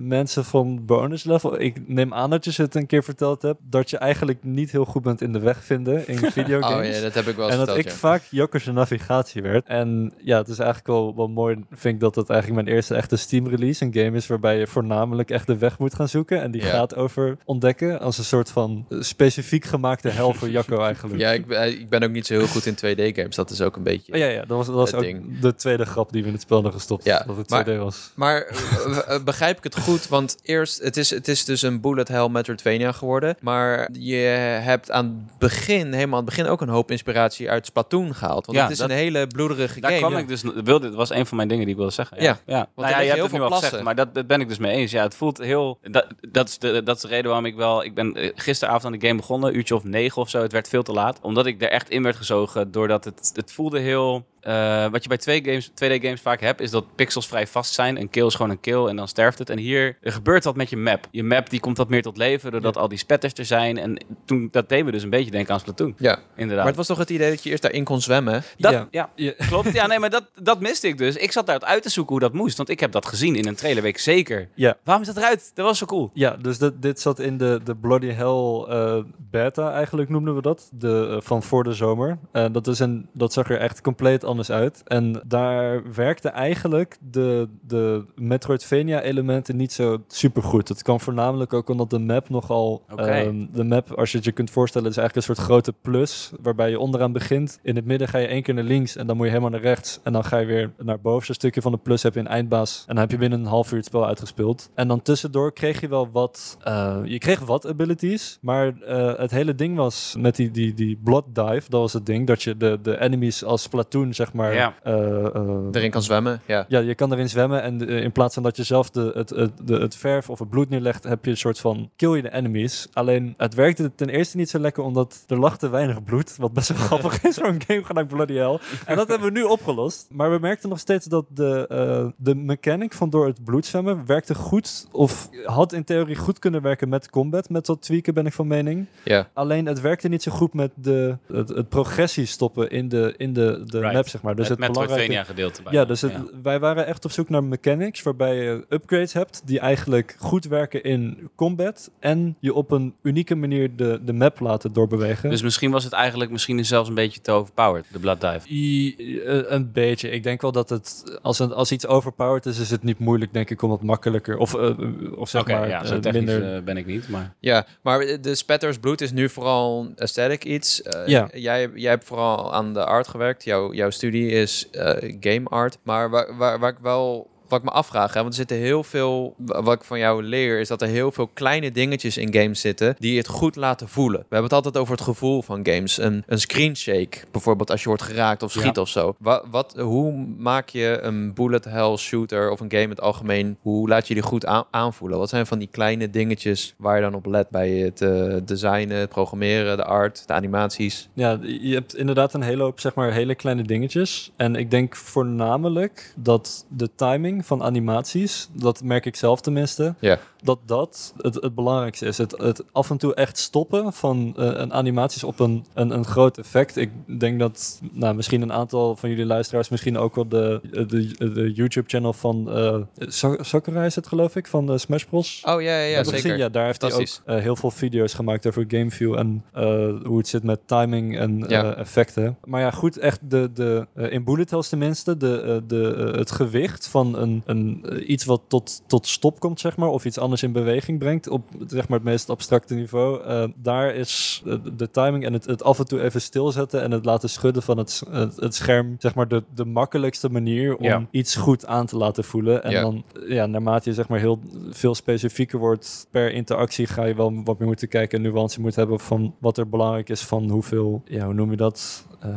Speaker 3: mensen van bonus level... Ik neem aan dat je ze het een keer verteld hebt... dat je eigenlijk niet heel goed bent in de weg vinden in videogames.
Speaker 1: Oh ja, dat heb ik wel
Speaker 3: En dat
Speaker 1: verteld,
Speaker 3: ik
Speaker 1: ja.
Speaker 3: vaak Jokkers navigatie werd. En ja, het is eigenlijk wel, wel mooi, vind ik dat het eigenlijk mijn eerste echte Steam release, een game is waarbij je voornamelijk echt de weg moet gaan zoeken. En die
Speaker 1: Ja.
Speaker 3: gaat over ontdekken als een soort van eh, specifiek gemaakte hel voor Jacco eigenlijk.
Speaker 1: Ja, ik, ben- ik ben ook niet zo heel goed in 2D-games. Dat is ook een beetje...
Speaker 3: Oh, ja, ja, dat was, dat was
Speaker 1: Het
Speaker 3: ook
Speaker 1: ding.
Speaker 3: de tweede grap die we in het spel hadden gestopt.
Speaker 1: Ja,
Speaker 3: dat het
Speaker 1: maar-
Speaker 3: 2D was.
Speaker 1: Maar eh, eh, begrijp ik het goed? Want eerst, het is, het is dus een bullet hell Metroidvania geworden. Maar je hebt aan het begin, helemaal aan het begin, ook een hoop inspiratie uit Splatoon gehaald. Want
Speaker 2: Ja,
Speaker 1: het is
Speaker 2: dat-
Speaker 1: een hele bloederige
Speaker 2: Daar
Speaker 1: game.
Speaker 2: kwam ik dus, wilde, dat was een van mijn dingen die ik wilde zeggen.
Speaker 1: Ja.
Speaker 2: Ja, ja. Nou ja, je hebt
Speaker 1: heel
Speaker 2: het nu
Speaker 1: veel
Speaker 2: al gezegd, maar dat, dat ben ik dus mee eens. Ja, het voelt heel... Dat, dat, is de, dat is de reden waarom ik wel... Ik ben eh, gisteravond aan de game begonnen, uurtje of negen of zo. Het werd veel te laat. Omdat ik er echt in werd gezogen, het, het voelde heel... eh, wat je bij twee games, 2D games vaak hebt, is dat pixels vrij vast zijn. Een kill is gewoon een kill en dan sterft het. En hier er gebeurt wat met je map. Je map die komt wat meer tot leven doordat al die spetters er zijn. En toen, dat deed me dus een beetje denken aan Splatoon.
Speaker 1: Ja,
Speaker 2: Inderdaad.
Speaker 1: maar het was toch het idee dat je eerst daarin kon zwemmen?
Speaker 2: Dat,
Speaker 3: Ja.
Speaker 2: ja.
Speaker 3: Ja.
Speaker 2: klopt. Ja, nee, maar dat, dat miste ik dus. Ik zat daar uit te zoeken hoe dat moest. Want ik heb dat gezien in een trailer, weet ik zeker.
Speaker 3: Ja.
Speaker 2: Waarom is dat eruit? Dat was zo cool.
Speaker 3: Ja, dus dit, dit zat in de, de Bloody Hell eh, beta eigenlijk noemden we dat, de, eh, van voor de zomer. Eh, dat, is een, dat zag er echt compleet anders uit. En daar werkte eigenlijk de, de Metroidvania elementen niet zo super goed. Het kwam voornamelijk ook omdat de map nogal...
Speaker 2: Oké.
Speaker 3: ehm, de map, als je het je kunt voorstellen, is eigenlijk een soort grote plus, waarbij je onderaan begint. In het midden ga je één keer naar links en dan moet je helemaal naar rechts. En dan ga je weer naar het bovenste stukje van de plus, heb je een eindbaas. En dan heb je binnen een half uur het spel uitgespeeld. En dan tussendoor kreeg je wel wat... eh, je kreeg wat abilities, maar eh, het hele ding was met die, die, die blood dive, dat was het ding, dat je de, de enemies als Splatoon, zeg maar...
Speaker 2: Ja.
Speaker 3: eh, eh,
Speaker 1: Erin kan zwemmen, ja.
Speaker 3: ja, je kan erin zwemmen en eh, in plaats van dat je zelf de, het, het, de, het verf of het bloed neerlegt, heb je een soort van kill je de enemies. Alleen het werkte ten eerste niet zo lekker omdat er lag te weinig bloed, wat best wel grappig is voor een game genaamd Bloody Hell. En dat hebben we nu opgelost. Maar we merkten nog steeds dat de, eh, de mechanic van door het bloed zwemmen werkte goed of had in theorie goed kunnen werken met combat. Met wat tweaken ben ik van mening.
Speaker 1: ja.
Speaker 3: Alleen het werkte niet zo goed met de, het, het progressie stoppen in de, in de, de
Speaker 2: Right.
Speaker 3: map, zeg maar. Dus
Speaker 2: het
Speaker 3: het, belangrijke...
Speaker 2: Gedeelte. bij.
Speaker 3: Ja, dus het, wij waren echt op zoek naar mechanics waarbij je upgrades hebt die eigenlijk goed werken in combat en je op een unieke manier de, de map laten doorbewegen.
Speaker 2: Dus misschien was het eigenlijk misschien zelfs een beetje te overpowered, de Blood Dive.
Speaker 3: I- eh, een beetje. Ik denk wel dat het, als, een, als iets overpowered is, is het niet moeilijk, denk ik, om het makkelijker of, eh, of zeg maar
Speaker 2: ja, zo
Speaker 3: eh,
Speaker 2: technisch
Speaker 3: minder.
Speaker 2: ben ik niet, maar...
Speaker 1: Ja, maar de Spatters Bloed is nu vooral een aesthetic iets.
Speaker 3: Ja.
Speaker 1: jij, jij hebt vooral aan de art gewerkt. Jouw, jouw studie is eh, game art. Maar waar, waar, waar ik wel... Wat ik me afvraag, hè, want er zitten heel veel. wa- Wat ik van jou leer, is dat er heel veel kleine dingetjes in games zitten. die het goed laten voelen. We hebben het altijd over het gevoel van games. Een, een screen shake, bijvoorbeeld als je wordt geraakt of schiet
Speaker 2: Ja.
Speaker 1: of zo. Wat, wat, hoe maak je een bullet hell shooter of een game in het algemeen? Hoe laat je die goed aan- aanvoelen? Wat zijn van die kleine dingetjes waar je dan op let bij het eh, designen, het programmeren, de art, de animaties?
Speaker 3: Ja, je hebt inderdaad een hele hoop, zeg maar, hele kleine dingetjes. En ik denk voornamelijk dat de timing van animaties, dat merk ik zelf tenminste, dat dat het, het belangrijkste is. Het, het af en toe echt stoppen van eh, een animaties op een, een, een groot effect. Ik denk dat nou, misschien een aantal van jullie luisteraars misschien ook wel de, de, de YouTube-channel van eh Sa- Sakurai is het geloof ik, van de Smash Bros.
Speaker 1: Oh ja, ja, ja zeker.
Speaker 3: gezien? Ja, daar heeft hij ook eh, heel veel video's gemaakt over Gameview en eh, hoe het zit met timing en
Speaker 1: Ja.
Speaker 3: eh, effecten. Maar ja, goed, echt de, de, eh, in bullet hells tenminste, de, eh, de, eh, het gewicht van een, een, eh, iets wat tot, tot stop komt, zeg maar, of iets anders in beweging brengt op zeg maar, het meest abstracte niveau. eh, daar is eh, de timing en het, het af en toe even stilzetten en het laten schudden van het, het, het scherm, zeg maar, de, de makkelijkste manier om
Speaker 2: Ja.
Speaker 3: iets goed aan te laten voelen. En
Speaker 1: Ja.
Speaker 3: dan, ja, naarmate je zeg maar heel veel specifieker wordt per interactie, ga je wel wat meer moeten kijken en nuance moeten hebben van wat er belangrijk is van hoeveel, ja, hoe noem je dat? Eh,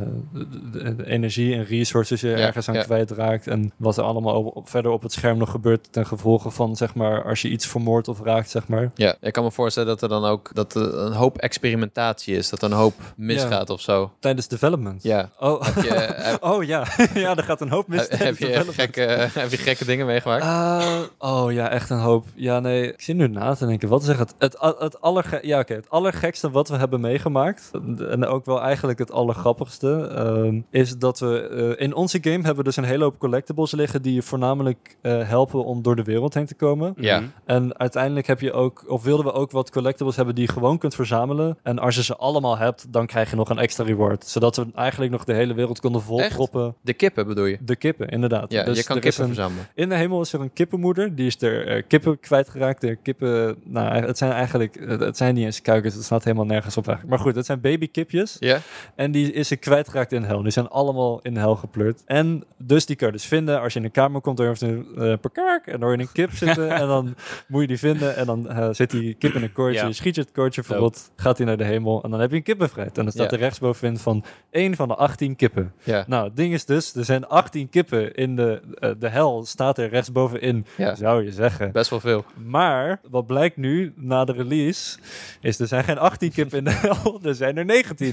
Speaker 3: de, de- energie en resources je
Speaker 1: Ja,
Speaker 3: ergens aan
Speaker 1: ja.
Speaker 3: kwijtraakt en wat er allemaal op- op- verder op het scherm nog gebeurt ten gevolge van zeg maar als je iets vermoordt of raakt zeg maar.
Speaker 1: Ja, ik kan me voorstellen dat er dan ook dat er een hoop experimentatie is. Dat er een hoop misgaat of zo.
Speaker 3: Tijdens development.
Speaker 1: Ja.
Speaker 3: Oh,
Speaker 1: Heb je, heb,
Speaker 3: oh ja, ja, er gaat een hoop mis.
Speaker 1: heb, je gekke, heb je gekke dingen meegemaakt?
Speaker 3: Uh, oh ja, echt een hoop. Ja, nee, ik zit nu na te denken. Wat is echt het, het, het, allerge ja, oké, het allergekste wat we hebben meegemaakt, en ook wel eigenlijk het allergrappigste, ehm, is dat we eh, in onze game hebben we dus een hele hoop collectibles liggen die je voornamelijk eh, helpen om door de wereld heen te komen.
Speaker 1: Ja.
Speaker 2: Mhm.
Speaker 3: En uiteindelijk heb je ook, of wilden we ook wat collectibles hebben die je gewoon kunt verzamelen. En als je ze allemaal hebt, dan krijg je nog een extra reward. Zodat we eigenlijk nog de hele wereld konden volproppen.
Speaker 1: De kippen bedoel je?
Speaker 3: De kippen, inderdaad.
Speaker 1: Ja,
Speaker 3: Dus
Speaker 1: je kan kippen
Speaker 3: een-
Speaker 1: verzamelen.
Speaker 3: in de hemel is er een kippenmoeder. Die is er eh, kippen kwijtgeraakt. De kippen, nou, het zijn eigenlijk, het zijn niet eens kuikens. Het staat helemaal nergens op eigenlijk. Maar goed, het zijn babykipjes.
Speaker 1: Ja?
Speaker 3: En die is er kwijtgeraakt in hel. Die zijn allemaal in hel gepleurd. En dus die kan je dus vinden. Als je in een kamer komt, dan heeft een uh, en dan hoor je een kip zitten. en dan moet je die vinden. En dan eh, zit die kip in een koordje.
Speaker 2: Ja.
Speaker 3: Je schiet je het koordje verrot, gaat hij naar de hemel. En dan heb je een kip bevrijd. En dan staat
Speaker 1: Ja.
Speaker 3: er rechtsbovenin van één van de 18 kippen.
Speaker 1: Ja,
Speaker 3: Nou, het ding is dus, er zijn 18 kippen in de, eh, de hel. Staat er rechtsbovenin, zou je zeggen.
Speaker 1: best wel veel.
Speaker 3: Maar wat blijkt nu na de release, is er zijn geen 18 kippen in de hel, er zijn er 19.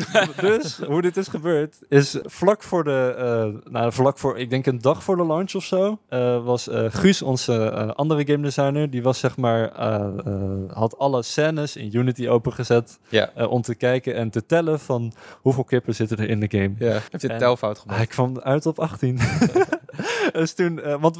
Speaker 3: dus hoe dit is gebeurd, is vlak voor de, eh, nou vlak voor, ik denk een dag voor de launch of zo, eh, was eh, Guus, onze andere game designer, die was zeg maar, had alle scènes in Unity opengezet
Speaker 1: Ja.
Speaker 3: om te kijken en te tellen van hoeveel kippen zitten er in de game.
Speaker 1: Ja. Heeft je telfout gemaakt?
Speaker 3: Hij kwam uit op 18. dus toen, eh, want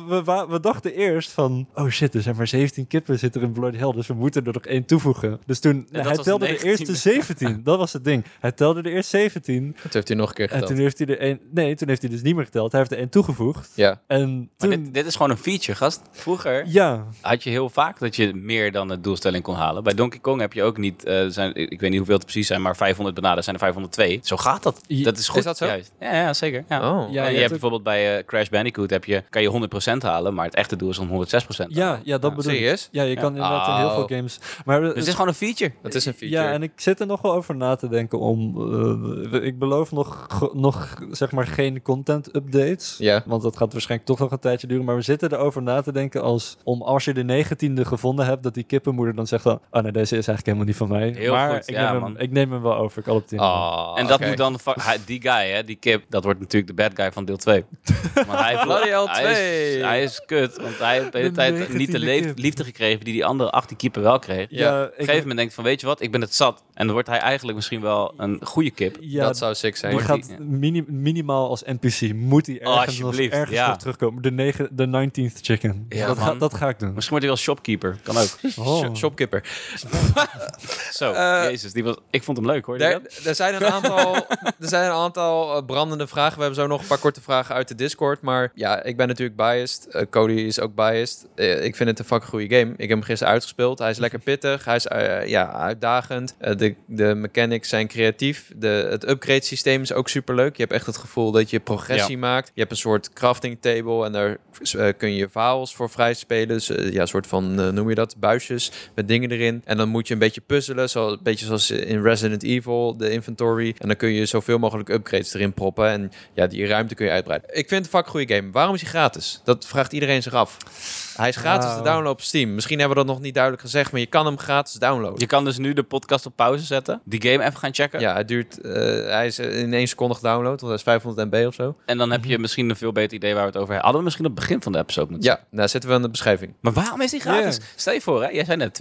Speaker 3: we, dachten eerst van, oh shit, er zijn maar 17 kippen zitten er in Bloody Hell, dus we moeten er nog één toevoegen. Dus toen, hij telde
Speaker 2: de
Speaker 3: de eerste 17. Dat was het ding. Hij telde de eerst 17
Speaker 1: Toen heeft hij nog een keer
Speaker 3: en
Speaker 1: geteld.
Speaker 3: toen heeft hij er één, nee, toen heeft hij dus niet meer geteld. Hij heeft er één toegevoegd.
Speaker 1: Ja.
Speaker 3: En toen,
Speaker 2: dit, dit is gewoon een feature, gast. Vroeger
Speaker 3: ja,
Speaker 2: had je heel vaak dat je meer dan de doelstelling kon halen. Bij Donkey Kong heb je ook niet, eh, zijn, ik weet niet hoeveel het precies zijn, maar 500 bananen zijn er 502. Zo gaat dat.
Speaker 3: Ja,
Speaker 2: Dat is goed.
Speaker 1: is dat zo?
Speaker 2: Juist. Ja, ja, zeker. Ja.
Speaker 1: Oh.
Speaker 3: Ja,
Speaker 2: En
Speaker 3: je
Speaker 2: je
Speaker 3: hebt ook-
Speaker 2: bijvoorbeeld bij eh, Crash Bandicoot heb je, kan je 100% halen, maar het echte doel is om 106%.
Speaker 3: ja, ja, dat bedoel ik.
Speaker 1: Serieus?
Speaker 3: Ja, je kan inderdaad in heel
Speaker 1: Oh.
Speaker 3: veel games. Maar
Speaker 2: Dus het is gewoon een feature.
Speaker 1: Dat is een feature.
Speaker 3: Ja, en ik zit er nog wel over na te denken om. eh, ik beloof nog, nog zeg maar geen content updates.
Speaker 1: Ja.
Speaker 3: Want dat gaat waarschijnlijk toch nog een tijdje duren. Maar we zitten erover na te denken als om als je de negentiende gevonden hebt, dat die kippenmoeder dan zegt van, oh nee, deze is eigenlijk helemaal niet van mij.
Speaker 2: Heel
Speaker 3: maar
Speaker 2: goed,
Speaker 3: ik,
Speaker 2: ja,
Speaker 3: neem hem,
Speaker 2: man.
Speaker 3: ik neem hem wel over. Ik op 10.
Speaker 1: Ah,
Speaker 2: en dat
Speaker 1: oké.
Speaker 2: moet dan, die guy, hè, die kip, dat wordt natuurlijk de bad guy van deel 2. Maar hij,
Speaker 1: Bloody hell
Speaker 2: hij,
Speaker 1: 2.
Speaker 2: is, hij is kut, want hij heeft de hele
Speaker 3: De
Speaker 2: tijd niet de
Speaker 3: 19e
Speaker 2: leef-
Speaker 3: kip.
Speaker 2: liefde gekregen die die andere 18 kippen wel kreeg.
Speaker 1: Ja,
Speaker 2: Op een gegeven moment denkt van, weet je wat, ik ben het zat. En dan wordt hij eigenlijk misschien wel een goede kip.
Speaker 3: ja,
Speaker 1: dat zou sick zijn.
Speaker 3: die gaat
Speaker 2: die-
Speaker 3: mini- minimaal als NPC. Moet hij ergens, nog,
Speaker 2: Alsjeblieft,
Speaker 3: ergens
Speaker 2: ja.
Speaker 3: nog terugkomen. De, negen, de 19th chicken.
Speaker 2: Ja,
Speaker 3: dat, ga, dat ga ik doen.
Speaker 2: Misschien wordt hij wel shopkeeper, kan ook.
Speaker 3: Oh.
Speaker 1: Sh- Shopkipper.
Speaker 2: Zo,
Speaker 1: Eh,
Speaker 2: jezus, die was, ik vond hem leuk hoor.
Speaker 1: Er, er zijn een aantal, er zijn een aantal eh, brandende vragen. We hebben zo nog een paar korte vragen uit de Discord. Maar ja, ik ben natuurlijk biased. Eh, Cody is ook biased. Eh, ik vind het een fucking goede game. Ik heb hem gisteren uitgespeeld. Hij is lekker pittig. Hij is eh, ja, uitdagend. De, de mechanics zijn creatief. De, het upgrade systeem is ook super leuk. Je hebt echt het gevoel dat je progressie maakt. Je hebt een soort crafting table. En daar kun je files voor vrij spelen. Dus ja, een soort van, noem je dat, buisjes met dingen erin. En dan moet je een beetje puzzelen. Zo, een beetje zoals in Resident Evil, de inventory. En dan kun je zoveel mogelijk upgrades erin proppen. En ja, die ruimte kun je uitbreiden. Ik vind het een fucking goede game. Waarom is hij gratis? Dat vraagt iedereen zich af. Hij is gratis te
Speaker 3: Nou.
Speaker 1: downloaden op Steam. Misschien hebben we dat nog niet duidelijk gezegd, maar je kan hem gratis downloaden.
Speaker 2: Je kan dus nu de podcast op pauze zetten, die game even gaan checken.
Speaker 1: Ja, het duurt, eh, hij is eh, in één seconde gedownload, want dat is 500 MB of zo.
Speaker 2: En dan heb je misschien een veel beter idee waar we het over hebben. Hadden we misschien op het begin van de episode moeten
Speaker 1: Ja, daar zetten we in de beschrijving.
Speaker 2: Maar waarom is die gratis? Stel je voor, hè? jij zei net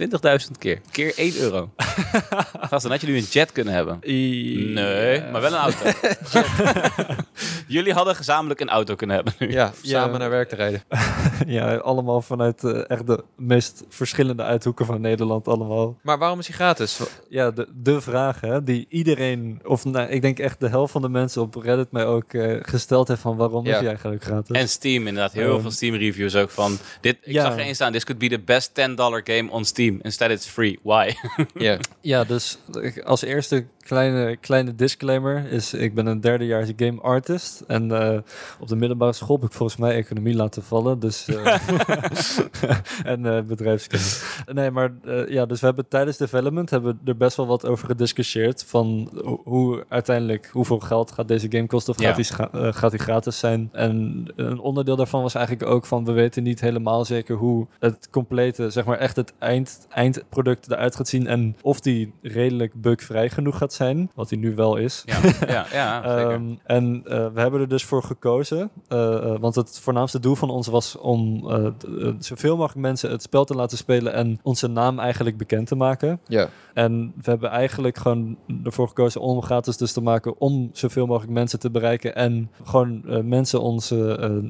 Speaker 2: 20.000 keer. Keer 1 euro. Gast, dan had je nu een jet kunnen hebben. Nee, maar wel een auto. Jullie hadden gezamenlijk een auto kunnen hebben nu.
Speaker 1: Ja,
Speaker 3: Ja.
Speaker 1: samen naar werk te rijden.
Speaker 3: Ja, allemaal vanuit eh, echt de meest verschillende uithoeken van Nederland allemaal.
Speaker 1: Maar waarom is hij gratis?
Speaker 3: Ja, de, de vraag hè, die iedereen, of nou, ik denk echt de helft van de mensen op Reddit mij ook eh, gesteld heeft van waarom
Speaker 1: Ja.
Speaker 3: is hij eigenlijk gratis?
Speaker 2: En Steam, inderdaad. Heel
Speaker 3: Ehm,
Speaker 2: veel Steam reviews ook van... Dit, ik
Speaker 3: ja.
Speaker 2: zag er één staan. This could be the best $10 game on Steam. Instead it's free. Why?
Speaker 1: Ja,
Speaker 3: Ja, dus als eerste kleine, kleine disclaimer is, ik ben een derdejaars game artist. En eh, op de middelbare school heb ik volgens mij economie laten vallen. Dus, eh, en eh bedrijfskunde. Nee, maar ja, dus we hebben tijdens development hebben we er best wel wat over gediscussieerd. Van ho- hoe uiteindelijk, hoeveel geld gaat deze game kosten of
Speaker 2: Ja.
Speaker 3: gaat, die, scha- gaat die gratis zijn? En een onderdeel daarvan was eigenlijk ook van, we weten niet helemaal zeker hoe het complete, zeg maar echt het eind, eindproduct eruit gaat zien. En of die redelijk bugvrij genoeg gaat zijn, wat hij nu wel is.
Speaker 2: ja, ja, ja zeker.
Speaker 3: Ehm, en eh, we hebben er dus voor gekozen, eh, eh, want het voornaamste doel van ons was om zoveel mogelijk mensen het spel te laten spelen en onze naam eigenlijk bekend te maken.
Speaker 1: ja.
Speaker 3: En we hebben eigenlijk gewoon ervoor gekozen om gratis dus te maken om zoveel mogelijk mensen te bereiken en gewoon mensen ons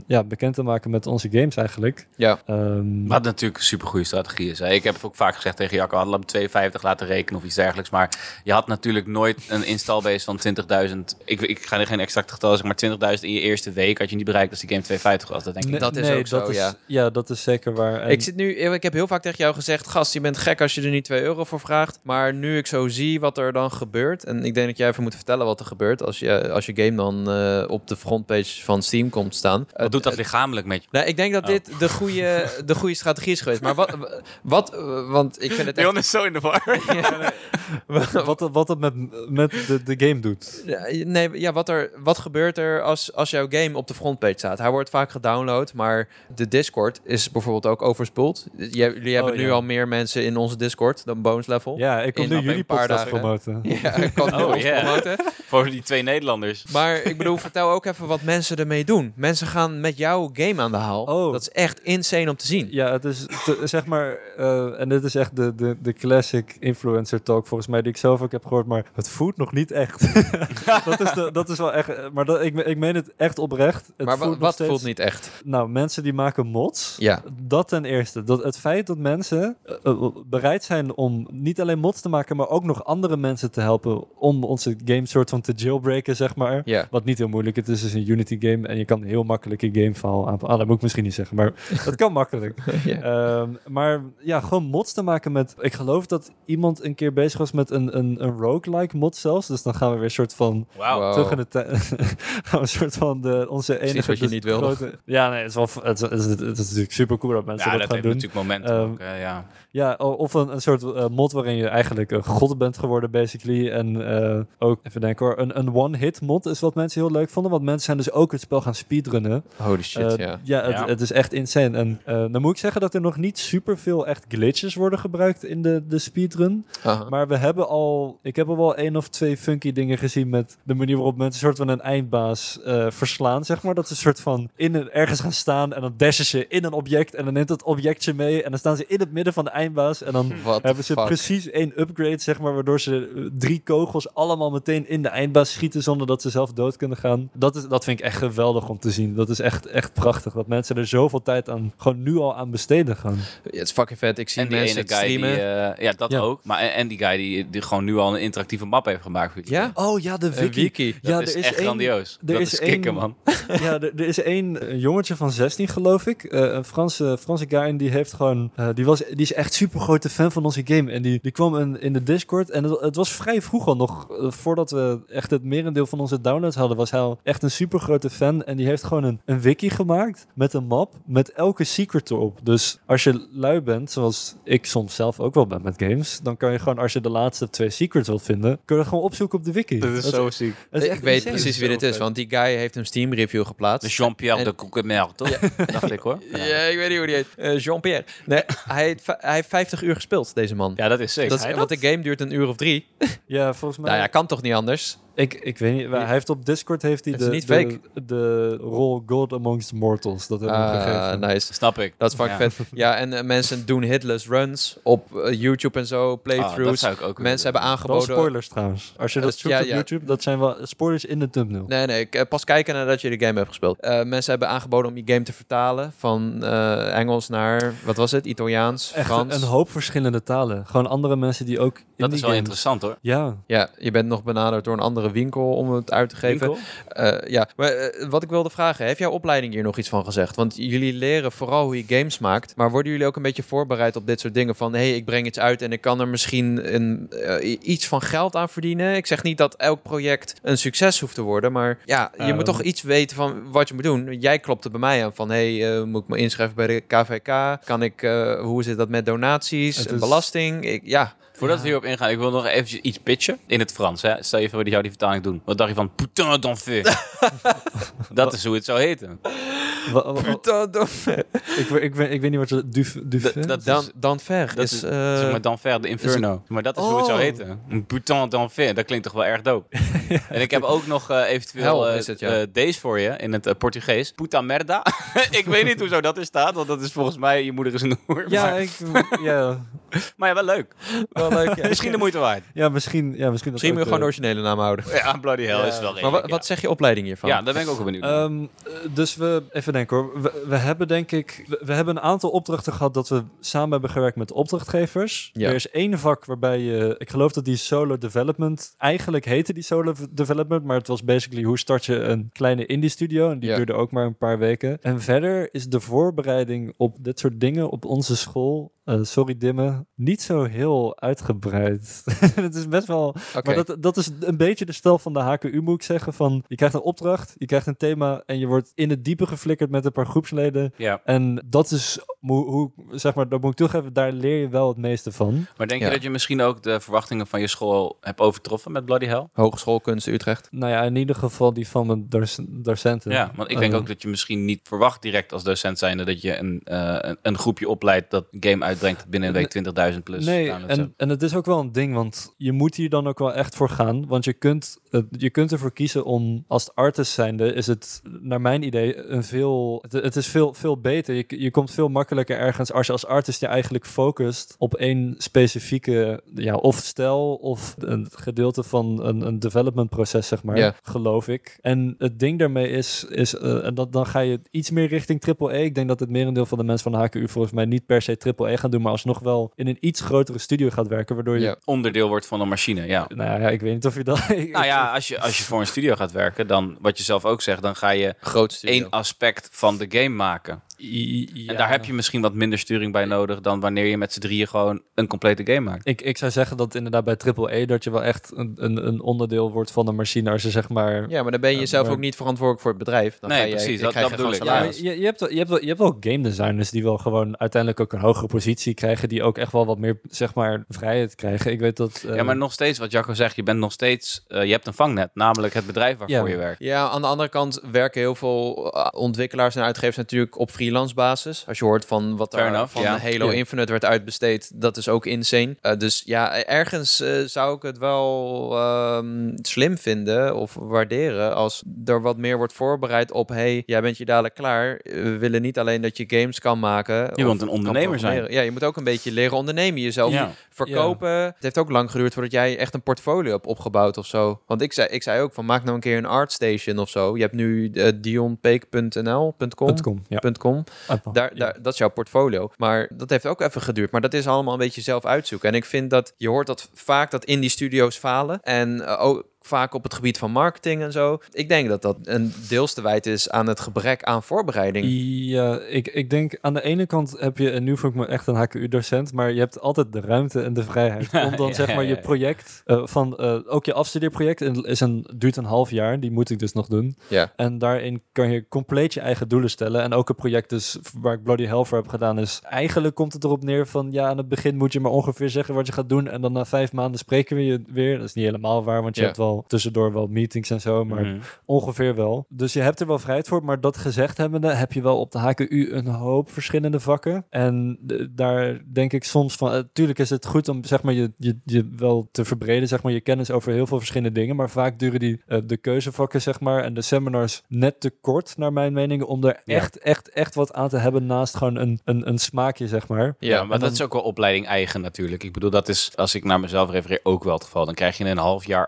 Speaker 3: ja, bekend te maken met onze games eigenlijk.
Speaker 1: ja.
Speaker 3: Ehm,
Speaker 2: Wat natuurlijk een supergoeie strategie is. Hè? Ik heb ook vaak gezegd tegen Jacco, hadden we 52 laten rekenen of iets dergelijks. Maar je had natuurlijk nooit een installbase van 20.000. Ik, ik ga er geen exact getal zeggen, maar 20.000 in je eerste week had je niet bereikt als die game 250 was. Dat denk ik.
Speaker 3: Nee,
Speaker 1: Dat is
Speaker 3: nee,
Speaker 1: ook zo,
Speaker 3: dat is,
Speaker 1: ja.
Speaker 3: ja, dat is zeker waar. En-
Speaker 1: Ik zit nu, ik heb heel vaak tegen jou gezegd, gast, je bent gek als je er niet 2 euro voor vraagt. Maar nu ik zo zie wat er dan gebeurt, en ik denk dat jij even moet vertellen wat er gebeurt als je, als je game dan eh, op de frontpage van Steam komt staan.
Speaker 2: Wat doet dat lichamelijk met je?
Speaker 1: Nou, ik denk dat
Speaker 2: Oh.
Speaker 1: dit de goede, de goede strategie is geweest. Maar wat, wat eh, want ik vind het echt...
Speaker 2: Leon is zo in de war.
Speaker 3: wat, wat dat met, met de, de game doet.
Speaker 1: Nee, ja, wat, er, wat gebeurt er als, als jouw game op de frontpage staat? Hij wordt vaak gedownload, maar de Discord is bijvoorbeeld ook overspoeld. Jullie hebben
Speaker 3: Oh,
Speaker 1: nu
Speaker 3: ja.
Speaker 1: al meer mensen in onze Discord dan bonus level.
Speaker 3: Ja, ik kom
Speaker 1: In
Speaker 3: nu jullie
Speaker 1: paar
Speaker 3: podcast
Speaker 1: dagen.
Speaker 3: promoten.
Speaker 1: Ja, ik kan
Speaker 2: Oh,
Speaker 1: promoten.
Speaker 2: Voor die twee Nederlanders.
Speaker 1: Maar ik bedoel, vertel ook even wat mensen ermee doen. Mensen gaan met jouw game aan de haal.
Speaker 3: Oh.
Speaker 1: Dat is echt insane om te zien.
Speaker 3: Ja, het is te- zeg maar, eh, en dit is echt de, de, de classic influencer talk volgens mij, die ik zelf ook heb gehoord, maar het voelt nog niet echt. dat, is de, dat is wel echt, eh, maar dat, ik, ik meen het echt oprecht. Het
Speaker 1: maar
Speaker 3: voelt
Speaker 1: wat
Speaker 3: steeds-
Speaker 1: voelt niet echt?
Speaker 3: Nou, mensen die maken mods.
Speaker 1: Ja.
Speaker 3: Dat ten eerste. Dat het feit dat mensen eh, eh, bereid zijn om niet alleen mods te maken, maar ook nog andere mensen te helpen om onze game soort van te jailbreken, zeg maar.
Speaker 1: Ja.
Speaker 3: Wat niet heel moeilijk is. Het is dus een Unity game en je kan heel makkelijk je gameverhaal aanpassen. Ah, dat moet ik misschien niet zeggen, maar het kan makkelijk.
Speaker 1: ja.
Speaker 3: Ehm, maar ja, gewoon mods te maken met... Ik geloof dat iemand een keer bezig was met een, een, een roguelike mod zelfs. Dus dan gaan we weer een soort van...
Speaker 2: Wauw.
Speaker 1: Wow.
Speaker 3: Terug in de tijd. gaan we een soort van de, onze enige...
Speaker 1: Precies wat je
Speaker 3: dus
Speaker 1: niet wilde.
Speaker 3: grote- ja, nee, het is, wel, het, is, het, is, het is natuurlijk super cool dat mensen
Speaker 2: Ja,
Speaker 3: dat,
Speaker 2: dat
Speaker 3: gaan
Speaker 2: heeft
Speaker 3: doen.
Speaker 2: natuurlijk momentum
Speaker 3: Ehm,
Speaker 2: ook, ja.
Speaker 3: Ja, of een, een soort eh, mod waarin je eigenlijk een god bent geworden, basically. En eh, ook, even denken hoor, een, een one-hit mod is wat mensen heel leuk vonden. Want mensen zijn dus ook het spel gaan speedrunnen.
Speaker 1: Holy shit,
Speaker 3: Eh,
Speaker 1: ja.
Speaker 3: ja, het,
Speaker 2: Ja.
Speaker 3: het is echt insane. En eh, dan moet ik zeggen dat er nog niet super veel echt glitches worden gebruikt in de, de speedrun. Maar we hebben al, ik heb al wel één of twee funky dingen gezien met de manier waarop mensen een soort van een eindbaas eh, verslaan, zeg maar. Dat ze een soort van in een, ergens gaan staan en dan dashen ze in een object en dan neemt het objectje mee en dan staan ze in het midden van de eindbaas en dan
Speaker 1: What
Speaker 3: hebben ze
Speaker 1: fuck?
Speaker 3: precies één upgrade, zeg maar, waardoor ze eh, drie kogels allemaal meteen in de eindbaas schieten zonder dat ze zelf dood kunnen gaan. Dat, is, dat vind ik echt geweldig om te zien. Dat is echt, echt prachtig. Dat mensen er zoveel tijd aan, gewoon nu al aan besteden gaan.
Speaker 1: Ja, het is fucking vet. Ik zie
Speaker 2: En die
Speaker 1: mensen
Speaker 2: ene guy die...
Speaker 1: streamen.
Speaker 2: eh, ja, dat
Speaker 3: Ja.
Speaker 2: ook. Maar en, en die guy die, die gewoon nu al een interactieve map heeft gemaakt voor
Speaker 1: ja?
Speaker 3: Oh ja, de
Speaker 1: Een
Speaker 3: wiki.
Speaker 1: wiki.
Speaker 2: Dat
Speaker 3: ja,
Speaker 2: is,
Speaker 3: er is
Speaker 2: echt
Speaker 3: één-
Speaker 2: grandioos.
Speaker 3: er
Speaker 2: dat
Speaker 3: is
Speaker 2: is kicken, man.
Speaker 3: ja, er, er is één eh, jongetje van 16, geloof ik. Eh, een Franse, Franse guy. En die heeft gewoon. eh, die, was, die is echt super grote fan van onze game. En die, die kwam in, in de Discord. En het, het was vrij vroeg al nog. eh, voordat we echt het merendeel van onze downloads hadden. Was hij al echt een super grote fan. En die heeft gewoon een, een wiki gemaakt. Met een map. Met elke secret erop. Dus als je lui bent. Zoals ik soms zelf ook wel ben met games. Dan kan je gewoon, als je de laatste twee secrets wilt vinden. Kun je dat gewoon opzoeken op de wiki.
Speaker 2: Dat is zo ziek.
Speaker 3: is
Speaker 1: Ik weet precies wie dit is, want die guy heeft een Steam review geplaatst.
Speaker 2: De Jean-Pierre
Speaker 1: En-
Speaker 2: de Coquemert, toch? Dacht ik hoor.
Speaker 1: Ja, ik weet niet hoe die heet. Eh, Jean-Pierre. Nee, hij, heeft, hij heeft 50 uur gespeeld, deze man.
Speaker 2: Ja, dat is zeker.
Speaker 1: dat is, want de game duurt een uur of drie.
Speaker 3: Ja, volgens mij.
Speaker 1: Nou ja, kan toch niet anders?
Speaker 3: Ik, ik weet niet. Hij heeft op Discord heeft hij de,
Speaker 1: niet
Speaker 3: de,
Speaker 1: fake.
Speaker 3: de rol God Amongst Mortals. Dat hebben we
Speaker 1: Ah,
Speaker 3: gegeven.
Speaker 1: nice.
Speaker 2: Snap ik.
Speaker 1: Dat is fucking
Speaker 2: Ja.
Speaker 1: vet. Ja, en eh, mensen doen hitless runs op eh, YouTube en zo,
Speaker 2: Ah, dat
Speaker 1: playthroughs.
Speaker 2: zou ik ook
Speaker 1: mensen hebben.
Speaker 3: Wel
Speaker 1: aangeboden...
Speaker 3: spoilers trouwens. Als je dat zoekt
Speaker 1: ja,
Speaker 3: op
Speaker 1: ja.
Speaker 3: YouTube, dat zijn wel spoilers in de thumbnail.
Speaker 1: Nee, nee, ik, eh, pas kijken nadat je de game hebt gespeeld. Eh, mensen hebben aangeboden om je game te vertalen van eh, Engels naar, wat was het, Italiaans,
Speaker 3: Echt
Speaker 1: Frans.
Speaker 3: een hoop verschillende talen. Gewoon andere mensen die ook
Speaker 2: Dat is wel
Speaker 3: games-
Speaker 2: interessant hoor.
Speaker 3: Ja,
Speaker 1: Ja, je bent nog benaderd door een andere winkel om het uit te geven. Eh, ja, maar eh, wat ik wilde vragen, heeft jouw opleiding hier nog iets van gezegd? Want jullie leren vooral hoe je games maakt, maar worden jullie ook een beetje voorbereid op dit soort dingen? Van, hé, hey, ik breng iets uit en ik kan er misschien een, eh, iets van geld aan verdienen. Ik zeg niet dat elk project een succes hoeft te worden, maar ja, je
Speaker 3: Ehm.
Speaker 1: moet toch iets weten van wat je moet doen. Jij klopte bij mij aan van, hé, hey, eh, moet ik me inschrijven bij de KVK? Kan ik, eh, hoe zit dat met donaties
Speaker 3: Het
Speaker 1: en
Speaker 3: is-
Speaker 1: belasting? Ik, ja,
Speaker 2: Voordat we hierop ingaan, ik wil nog eventjes iets pitchen in het Frans. Hè? Stel je voor dat jou die vertaling doen. Wat dacht je van putain d'enfer? dat is hoe het zou heten.
Speaker 1: Putain d'enfer.
Speaker 3: ik, weet- ik, ik weet niet wat je... Duf, duf,
Speaker 2: Dat- dat-
Speaker 1: Dan, dan ver
Speaker 2: Dat
Speaker 1: is...
Speaker 2: is,
Speaker 1: eh,
Speaker 2: zeg maar d'enfer, de inferno. Maar dat is hoe het zou
Speaker 1: Oh.
Speaker 2: heten. Een putain d'enfer, dat klinkt toch wel erg dope. en ik heb ook nog eh, eventueel
Speaker 1: Hel
Speaker 2: eh,
Speaker 1: is het, ja.
Speaker 2: deze voor je in het Portugees. Puta merda. ik weet niet hoezo dat er staat, want dat is volgens mij je moeder is een hoer.
Speaker 3: ja,
Speaker 2: maar-
Speaker 3: ik, ja,
Speaker 2: Maar ja, wel leuk.
Speaker 1: Wel leuk. ja.
Speaker 2: Misschien de moeite waard.
Speaker 3: Ja, misschien. Ja, misschien dat
Speaker 1: Misschien moet je gewoon de
Speaker 3: eh,
Speaker 1: originele naam houden.
Speaker 2: Ja, Bloody Hell is wel
Speaker 1: Maar wat, wat zeg je opleiding hiervan?
Speaker 2: ja. daar ben ik ook wel benieuwd naar.
Speaker 3: Ehm, eh, dus we, even denken hoor. We, we hebben denk ik, we, we hebben een aantal opdrachten gehad dat we samen hebben gewerkt met opdrachtgevers.
Speaker 1: Ja.
Speaker 3: Er is één vak waarbij je, ik geloof dat die solo development, eigenlijk heette die solo v- development, maar het was basically hoe start je een kleine indie studio en die
Speaker 1: Ja.
Speaker 3: duurde ook maar een paar weken. En verder is de voorbereiding op dit soort dingen op onze school, eh, sorry Dimme, niet zo heel uitgebreid. het is best wel maar dat, dat is een beetje de stijl van de HKU, moet ik zeggen. Van, je krijgt een opdracht, je krijgt een thema en je wordt in het diepe geflikkerd met een paar groepsleden.
Speaker 2: ja.
Speaker 3: En dat is hoe, hoe zeg maar, dat moet ik toegeven, daar leer je wel het meeste van.
Speaker 2: Maar denk
Speaker 1: Ja.
Speaker 2: je dat je misschien ook de verwachtingen van je school hebt overtroffen met Bloody Hell?
Speaker 1: Hogeschool Kunsten Utrecht.
Speaker 3: Nou ja, in ieder geval die van mijn doc- docenten.
Speaker 2: Ja, want ik denk
Speaker 3: Eh,
Speaker 2: ook dat je misschien niet verwacht direct als docent zijnde dat je een, eh, een, een groepje opleidt dat een game uitbrengt binnen een week 20.000 plus
Speaker 3: Nee,
Speaker 2: downloads
Speaker 3: en, en het is ook wel een ding, want je moet hier dan ook wel echt voor gaan. Want je kunt, je kunt ervoor kiezen om, als artist zijnde, is het naar mijn idee een veel, het, is veel, veel beter. Je, je komt veel makkelijker ergens als je als artist je eigenlijk focust op één specifieke, ja, of stijl of een gedeelte van een, een development proces, zeg maar,
Speaker 1: Ja.
Speaker 3: geloof ik. En het ding daarmee is, is eh, en dat, dan ga je iets meer richting triple E. Ik denk dat het merendeel van de mensen van de HKU volgens mij niet per se triple E gaan doen, maar alsnog wel in een iets grotere studio gaat werken, waardoor je.
Speaker 2: Onderdeel wordt van een machine, ja.
Speaker 3: nou ja, ik weet niet of je dat...
Speaker 2: Nou ja, als je, als je voor een studio gaat werken, dan, wat je zelf ook zegt, dan ga je
Speaker 1: Groot studio.
Speaker 2: één aspect van de game maken. En daar heb je misschien wat minder sturing bij nodig dan wanneer je met z'n drieën gewoon een complete game maakt.
Speaker 3: Ik, ik zou zeggen dat inderdaad bij triple E dat je wel echt een, een, een onderdeel wordt van de machine als je zeg maar...
Speaker 1: Ja, maar dan ben je
Speaker 3: maar-
Speaker 1: ook niet verantwoordelijk voor het bedrijf. Dan
Speaker 2: Nee,
Speaker 1: ga je,
Speaker 2: precies,
Speaker 1: je
Speaker 2: dat- dat bedoel ik.
Speaker 3: Ja, je, je, hebt, wel- je, hebt wel, je hebt wel game designers die wel gewoon uiteindelijk ook een hogere positie krijgen, die ook echt wel wat meer, zeg maar, vrijheid krijgen. Ik weet dat... eh,
Speaker 2: Ja, maar nog steeds, wat Jacco zegt, je bent nog steeds, eh, je hebt een vangnet, namelijk het bedrijf waarvoor
Speaker 3: Ja.
Speaker 2: je werkt.
Speaker 1: Ja, aan de andere kant werken heel veel uh, ontwikkelaars en uitgevers natuurlijk op freelance basis. Als je hoort van wat
Speaker 2: Fair
Speaker 1: er
Speaker 2: enough,
Speaker 1: van
Speaker 2: ja.
Speaker 1: Halo
Speaker 3: Ja.
Speaker 1: Infinite werd uitbesteed, dat is ook insane. Uh, dus ja, ergens uh, zou ik het wel um, slim vinden of waarderen als er wat meer wordt voorbereid op hey, jij bent je dadelijk klaar. We willen niet alleen dat je games kan maken.
Speaker 2: Je wilt een ondernemer zijn.
Speaker 1: Ja, je moet ook een beetje leren ondernemen, jezelf
Speaker 2: Ja.
Speaker 1: verkopen. Het heeft ook lang geduurd voordat jij echt een portfolio hebt opgebouwd of zo. Want ik zei, ik zei ook van maak nou een keer een artstation of zo. Je hebt nu uh, dionpeek.nl.com.
Speaker 3: .com, ja.
Speaker 1: .com. Daar,
Speaker 3: Ja.
Speaker 1: dat is jouw portfolio. Maar dat heeft ook even geduurd. Maar dat is allemaal een beetje zelf uitzoeken. En ik vind dat je hoort dat vaak dat indie studio's falen. En uh, ook vaak op het gebied van marketing en zo. Ik denk dat dat een deels te wijten is aan het gebrek aan voorbereiding.
Speaker 3: Ja, ik, ik denk aan de ene kant heb je, en nu voel ik me echt een HKU-docent, maar je hebt altijd de ruimte en de vrijheid om dan
Speaker 2: Ja,
Speaker 3: zeg maar
Speaker 2: ja,
Speaker 3: je
Speaker 2: ja.
Speaker 3: project, uh, van uh, ook je afstudeerproject, en is een, duurt een half jaar, die moet ik dus nog doen.
Speaker 1: Ja.
Speaker 3: En daarin kan je compleet je eigen doelen stellen. En ook een project dus waar ik Bloody Hell voor heb gedaan is, eigenlijk komt het erop neer van, ja, aan het begin moet je maar ongeveer zeggen wat je gaat doen en dan na vijf maanden spreken we je weer. Dat is niet helemaal waar, want je
Speaker 1: Ja.
Speaker 3: hebt wel tussendoor wel meetings en zo, maar
Speaker 2: Mhm.
Speaker 3: Ongeveer wel. Dus je hebt er wel vrijheid voor. Maar dat gezegd hebbende heb je wel op de HKU een hoop verschillende vakken. En daar denk ik soms van... Natuurlijk is het goed om zeg maar, je, je, je wel te verbreden. Zeg maar, je kennis over heel veel verschillende dingen. Maar vaak duren die, eh, de keuzevakken zeg maar, en de seminars net te kort, naar mijn mening. Om er
Speaker 2: Ja.
Speaker 3: echt, echt, echt wat aan te hebben naast gewoon een, een, een smaakje, zeg maar.
Speaker 2: Ja, maar dat is ook wel opleiding eigen natuurlijk. Ik bedoel, dat is, als ik naar mezelf refereer, ook wel het geval. Dan krijg je een half jaar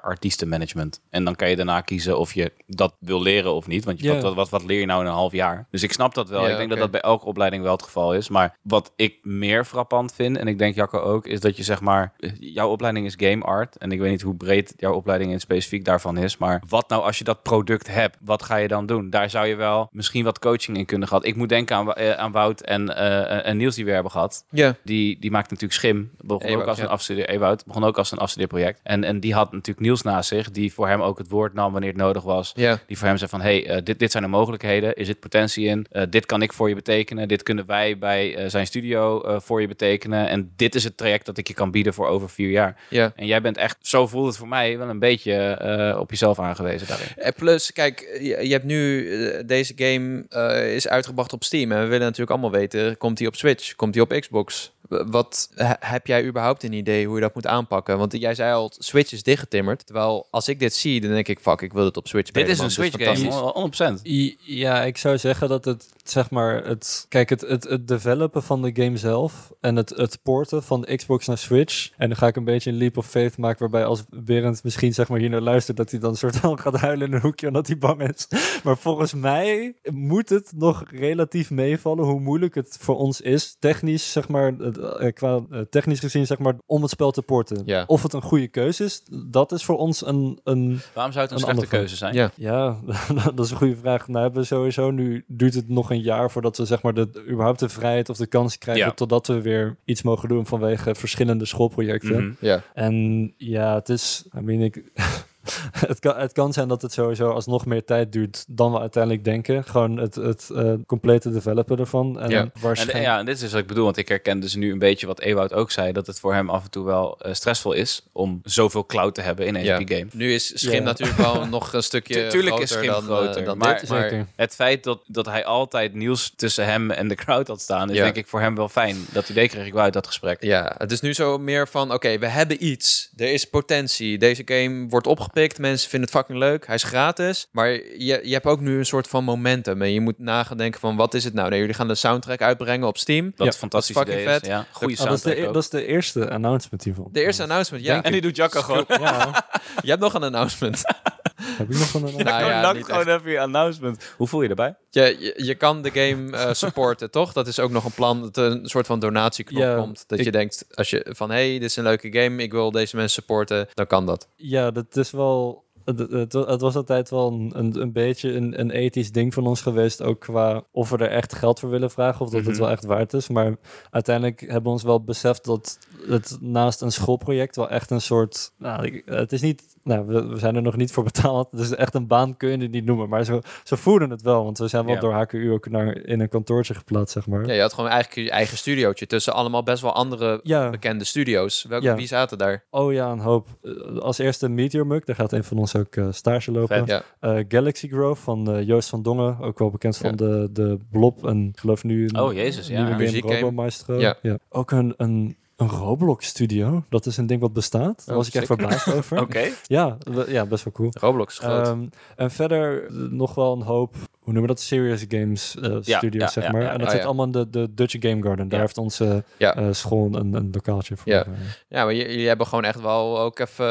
Speaker 2: artiestenmanagement. En dan kan je daarna kiezen of je dat wil leren of niet. Want je, wat, wat, wat, leer je nou in een half jaar? Dus ik snap dat wel. Ik denk dat dat bij elke opleiding wel het geval is. Maar wat ik meer frappant vind, en ik denk Jacco ook, is dat je zeg maar, jouw opleiding is game art. En ik weet niet hoe breed jouw opleiding in specifiek daarvan is. Maar wat nou als je dat product hebt, wat ga je dan doen? Daar zou je wel misschien wat coaching in kunnen gehad. Ik moet denken aan, eh, aan Wout en, eh, en Niels die we hebben gehad.
Speaker 1: Ja,
Speaker 2: Die, die maakt natuurlijk Schim. Begon
Speaker 1: Ewout,
Speaker 2: ook als
Speaker 1: ja.
Speaker 2: een afstudeer. Ewout begon ook als een afstudeerproject. En, en die had natuurlijk Niels naast zich, die voor hem ook het woord nam wanneer het nodig was.
Speaker 1: ja.
Speaker 2: Die voor hem zei van, hey, eh, dit, dit zijn de mogelijkheden. Is dit potentie in? Eh, dit kan ik voor je betekenen. Dit kunnen wij bij eh, zijn studio voor je betekenen. En dit is het traject dat ik je kan bieden voor over vier jaar.
Speaker 1: ja.
Speaker 2: En jij bent echt, zo voelt het voor mij, wel een beetje op jezelf aangewezen daarin.
Speaker 1: En plus, kijk, je, hebt nu deze game is uitgebracht op Steam en we willen natuurlijk allemaal weten: komt die op Switch, komt die op Xbox? Wat he- heb jij überhaupt een idee hoe je dat moet aanpakken? Want jij zei al, Switch is dichtgetimmerd. Terwijl als ik dit zie, dan denk ik, fuck, ik wil het op Switch
Speaker 2: Dit is een Switch game,
Speaker 1: fantastisch.
Speaker 2: 100%.
Speaker 3: I- Ja, ik zou zeggen dat het, zeg maar, het, kijk, het, het, het developen van de game zelf en het, het porten van de Xbox naar Switch. En dan ga ik een beetje een leap of faith maken, waarbij als Berend misschien, zeg maar, hier naar luistert, dat hij dan een soort van gaat huilen in een hoekje omdat hij bang is. Maar volgens mij moet het nog relatief meevallen hoe moeilijk het voor ons is, technisch, zeg maar, eh, qua eh, technisch gezien, zeg maar, om het spel te porten.
Speaker 1: Ja.
Speaker 3: Of het een goede keuze is, dat is voor ons een, een
Speaker 2: Waarom zou het een
Speaker 3: Een
Speaker 2: slechte keuze zijn?
Speaker 1: Ja.
Speaker 3: ja, dat is een goede vraag. Nou hebben we sowieso nu duurt het nog een jaar voordat we zeg maar de überhaupt de vrijheid of de kans krijgen
Speaker 2: Ja.
Speaker 3: totdat we weer iets mogen doen vanwege verschillende schoolprojecten.
Speaker 2: Mhm.
Speaker 1: Ja.
Speaker 3: En ja, het is, I mean, ik, het, kan, het kan zijn dat het sowieso alsnog meer tijd duurt dan we uiteindelijk denken. Gewoon het, het eh, complete developen ervan. En
Speaker 1: Ja.
Speaker 2: En,
Speaker 3: waarschijnlijk.
Speaker 2: ja, en dit is wat ik bedoel, want ik herken dus nu een beetje wat Ewout ook zei, dat het voor hem af en toe wel eh, stressvol is om zoveel cloud te hebben in een
Speaker 1: Ja.
Speaker 2: HP-game.
Speaker 1: Nu is Schim
Speaker 3: Ja.
Speaker 1: natuurlijk wel nog een stukje
Speaker 2: Tu- tuurlijk
Speaker 1: groter
Speaker 2: is Schim
Speaker 1: dan, eh,
Speaker 2: groter,
Speaker 1: dan
Speaker 2: maar-
Speaker 1: dit, maar
Speaker 3: Zeker.
Speaker 2: Het feit dat, dat hij altijd nieuws tussen hem en de crowd had staan, is
Speaker 1: Ja.
Speaker 2: denk ik voor hem wel fijn. Dat idee kreeg ik wel uit dat gesprek.
Speaker 1: Ja, het is nu zo meer van, oké, we hebben iets. Er is potentie. Deze game wordt opgepikt. Mensen vinden het fucking leuk. Hij is gratis. Maar je, je hebt ook nu een soort van momentum. En je moet nagaan denken van, wat is het nou? Nee, jullie gaan de soundtrack uitbrengen op Steam.
Speaker 2: Dat
Speaker 3: Ja,
Speaker 2: een fantastisch
Speaker 1: dat is
Speaker 2: idee
Speaker 1: fucking
Speaker 2: is. Ja, goede
Speaker 3: Ah, dat, is de,
Speaker 2: soundtrack
Speaker 3: e-
Speaker 2: ook.
Speaker 3: dat is de eerste announcement hiervan.
Speaker 1: De eerste announcement, ja.
Speaker 2: En die doet Jacco gewoon.
Speaker 3: Ja,
Speaker 1: Je hebt nog een announcement.
Speaker 3: heb ik nog van een
Speaker 1: Nou ja, niet
Speaker 2: gewoon even je announcement. Hoe voel je erbij?
Speaker 1: Je, je, je kan de game eh, supporten, toch? Dat is ook nog een plan dat er een soort van donatieknop
Speaker 3: Ja,
Speaker 1: komt. Dat
Speaker 3: ik-
Speaker 1: je denkt, als je van, hey, dit is een leuke game. Ik wil deze mensen supporten. Dan kan dat.
Speaker 3: Ja, dat is wel. Het, het, het was altijd wel een, een, een beetje een, een ethisch ding van ons geweest. Ook qua of we er echt geld voor willen vragen. Of dat het
Speaker 2: Mhm.
Speaker 3: wel echt waard is. Maar uiteindelijk hebben we ons wel beseft dat het naast een schoolproject wel echt een soort. Nou, het is niet. Nou, we, we zijn er nog niet voor betaald. Dus echt een baan kun je het niet noemen. Maar zo, zo voelen het wel. Want we zijn wel
Speaker 2: Ja.
Speaker 3: door HKU ook naar, in een kantoortje geplaatst, zeg maar.
Speaker 1: Ja, je had gewoon eigenlijk je eigen studiootje tussen allemaal best wel andere
Speaker 3: Ja.
Speaker 1: bekende studio's. Welke,
Speaker 3: Ja.
Speaker 1: Wie zaten daar?
Speaker 3: Oh ja, een hoop. Eh, Als eerste Meteor Muk, daar gaat een van ons ook eh, stage lopen.
Speaker 2: Vet.
Speaker 1: Ja.
Speaker 3: Eh, Galaxy Grove van eh, Joost van Dongen, ook wel bekend van
Speaker 1: Ja.
Speaker 3: de, de Blob en ik geloof nu een
Speaker 2: Oh, jezus, ja.
Speaker 3: nieuwe game
Speaker 1: Muziekgame.
Speaker 3: Robo Maestro.
Speaker 1: Ja.
Speaker 3: Ook een, een, een Roblox studio, dat is een ding wat bestaat. Daar
Speaker 1: Oh,
Speaker 3: was ik echt verbaasd over.
Speaker 2: Oké.
Speaker 3: Ja, ja, best wel cool.
Speaker 1: Roblox is groot.
Speaker 3: Ehm, en verder nog wel een hoop, hoe noemen we dat, Serious Games eh
Speaker 2: Ja,
Speaker 3: studios,
Speaker 2: ja,
Speaker 3: zeg
Speaker 2: ja,
Speaker 3: maar.
Speaker 2: ja.
Speaker 3: en dat
Speaker 1: Oh,
Speaker 3: zit
Speaker 1: ja.
Speaker 3: allemaal in de, de Dutch Game Garden. Daar
Speaker 2: Ja.
Speaker 3: heeft onze
Speaker 1: Ja.
Speaker 3: eh, school een, een lokaaltje voor.
Speaker 1: Ja.
Speaker 3: eh.
Speaker 1: ja, maar jullie hebben gewoon echt wel ook even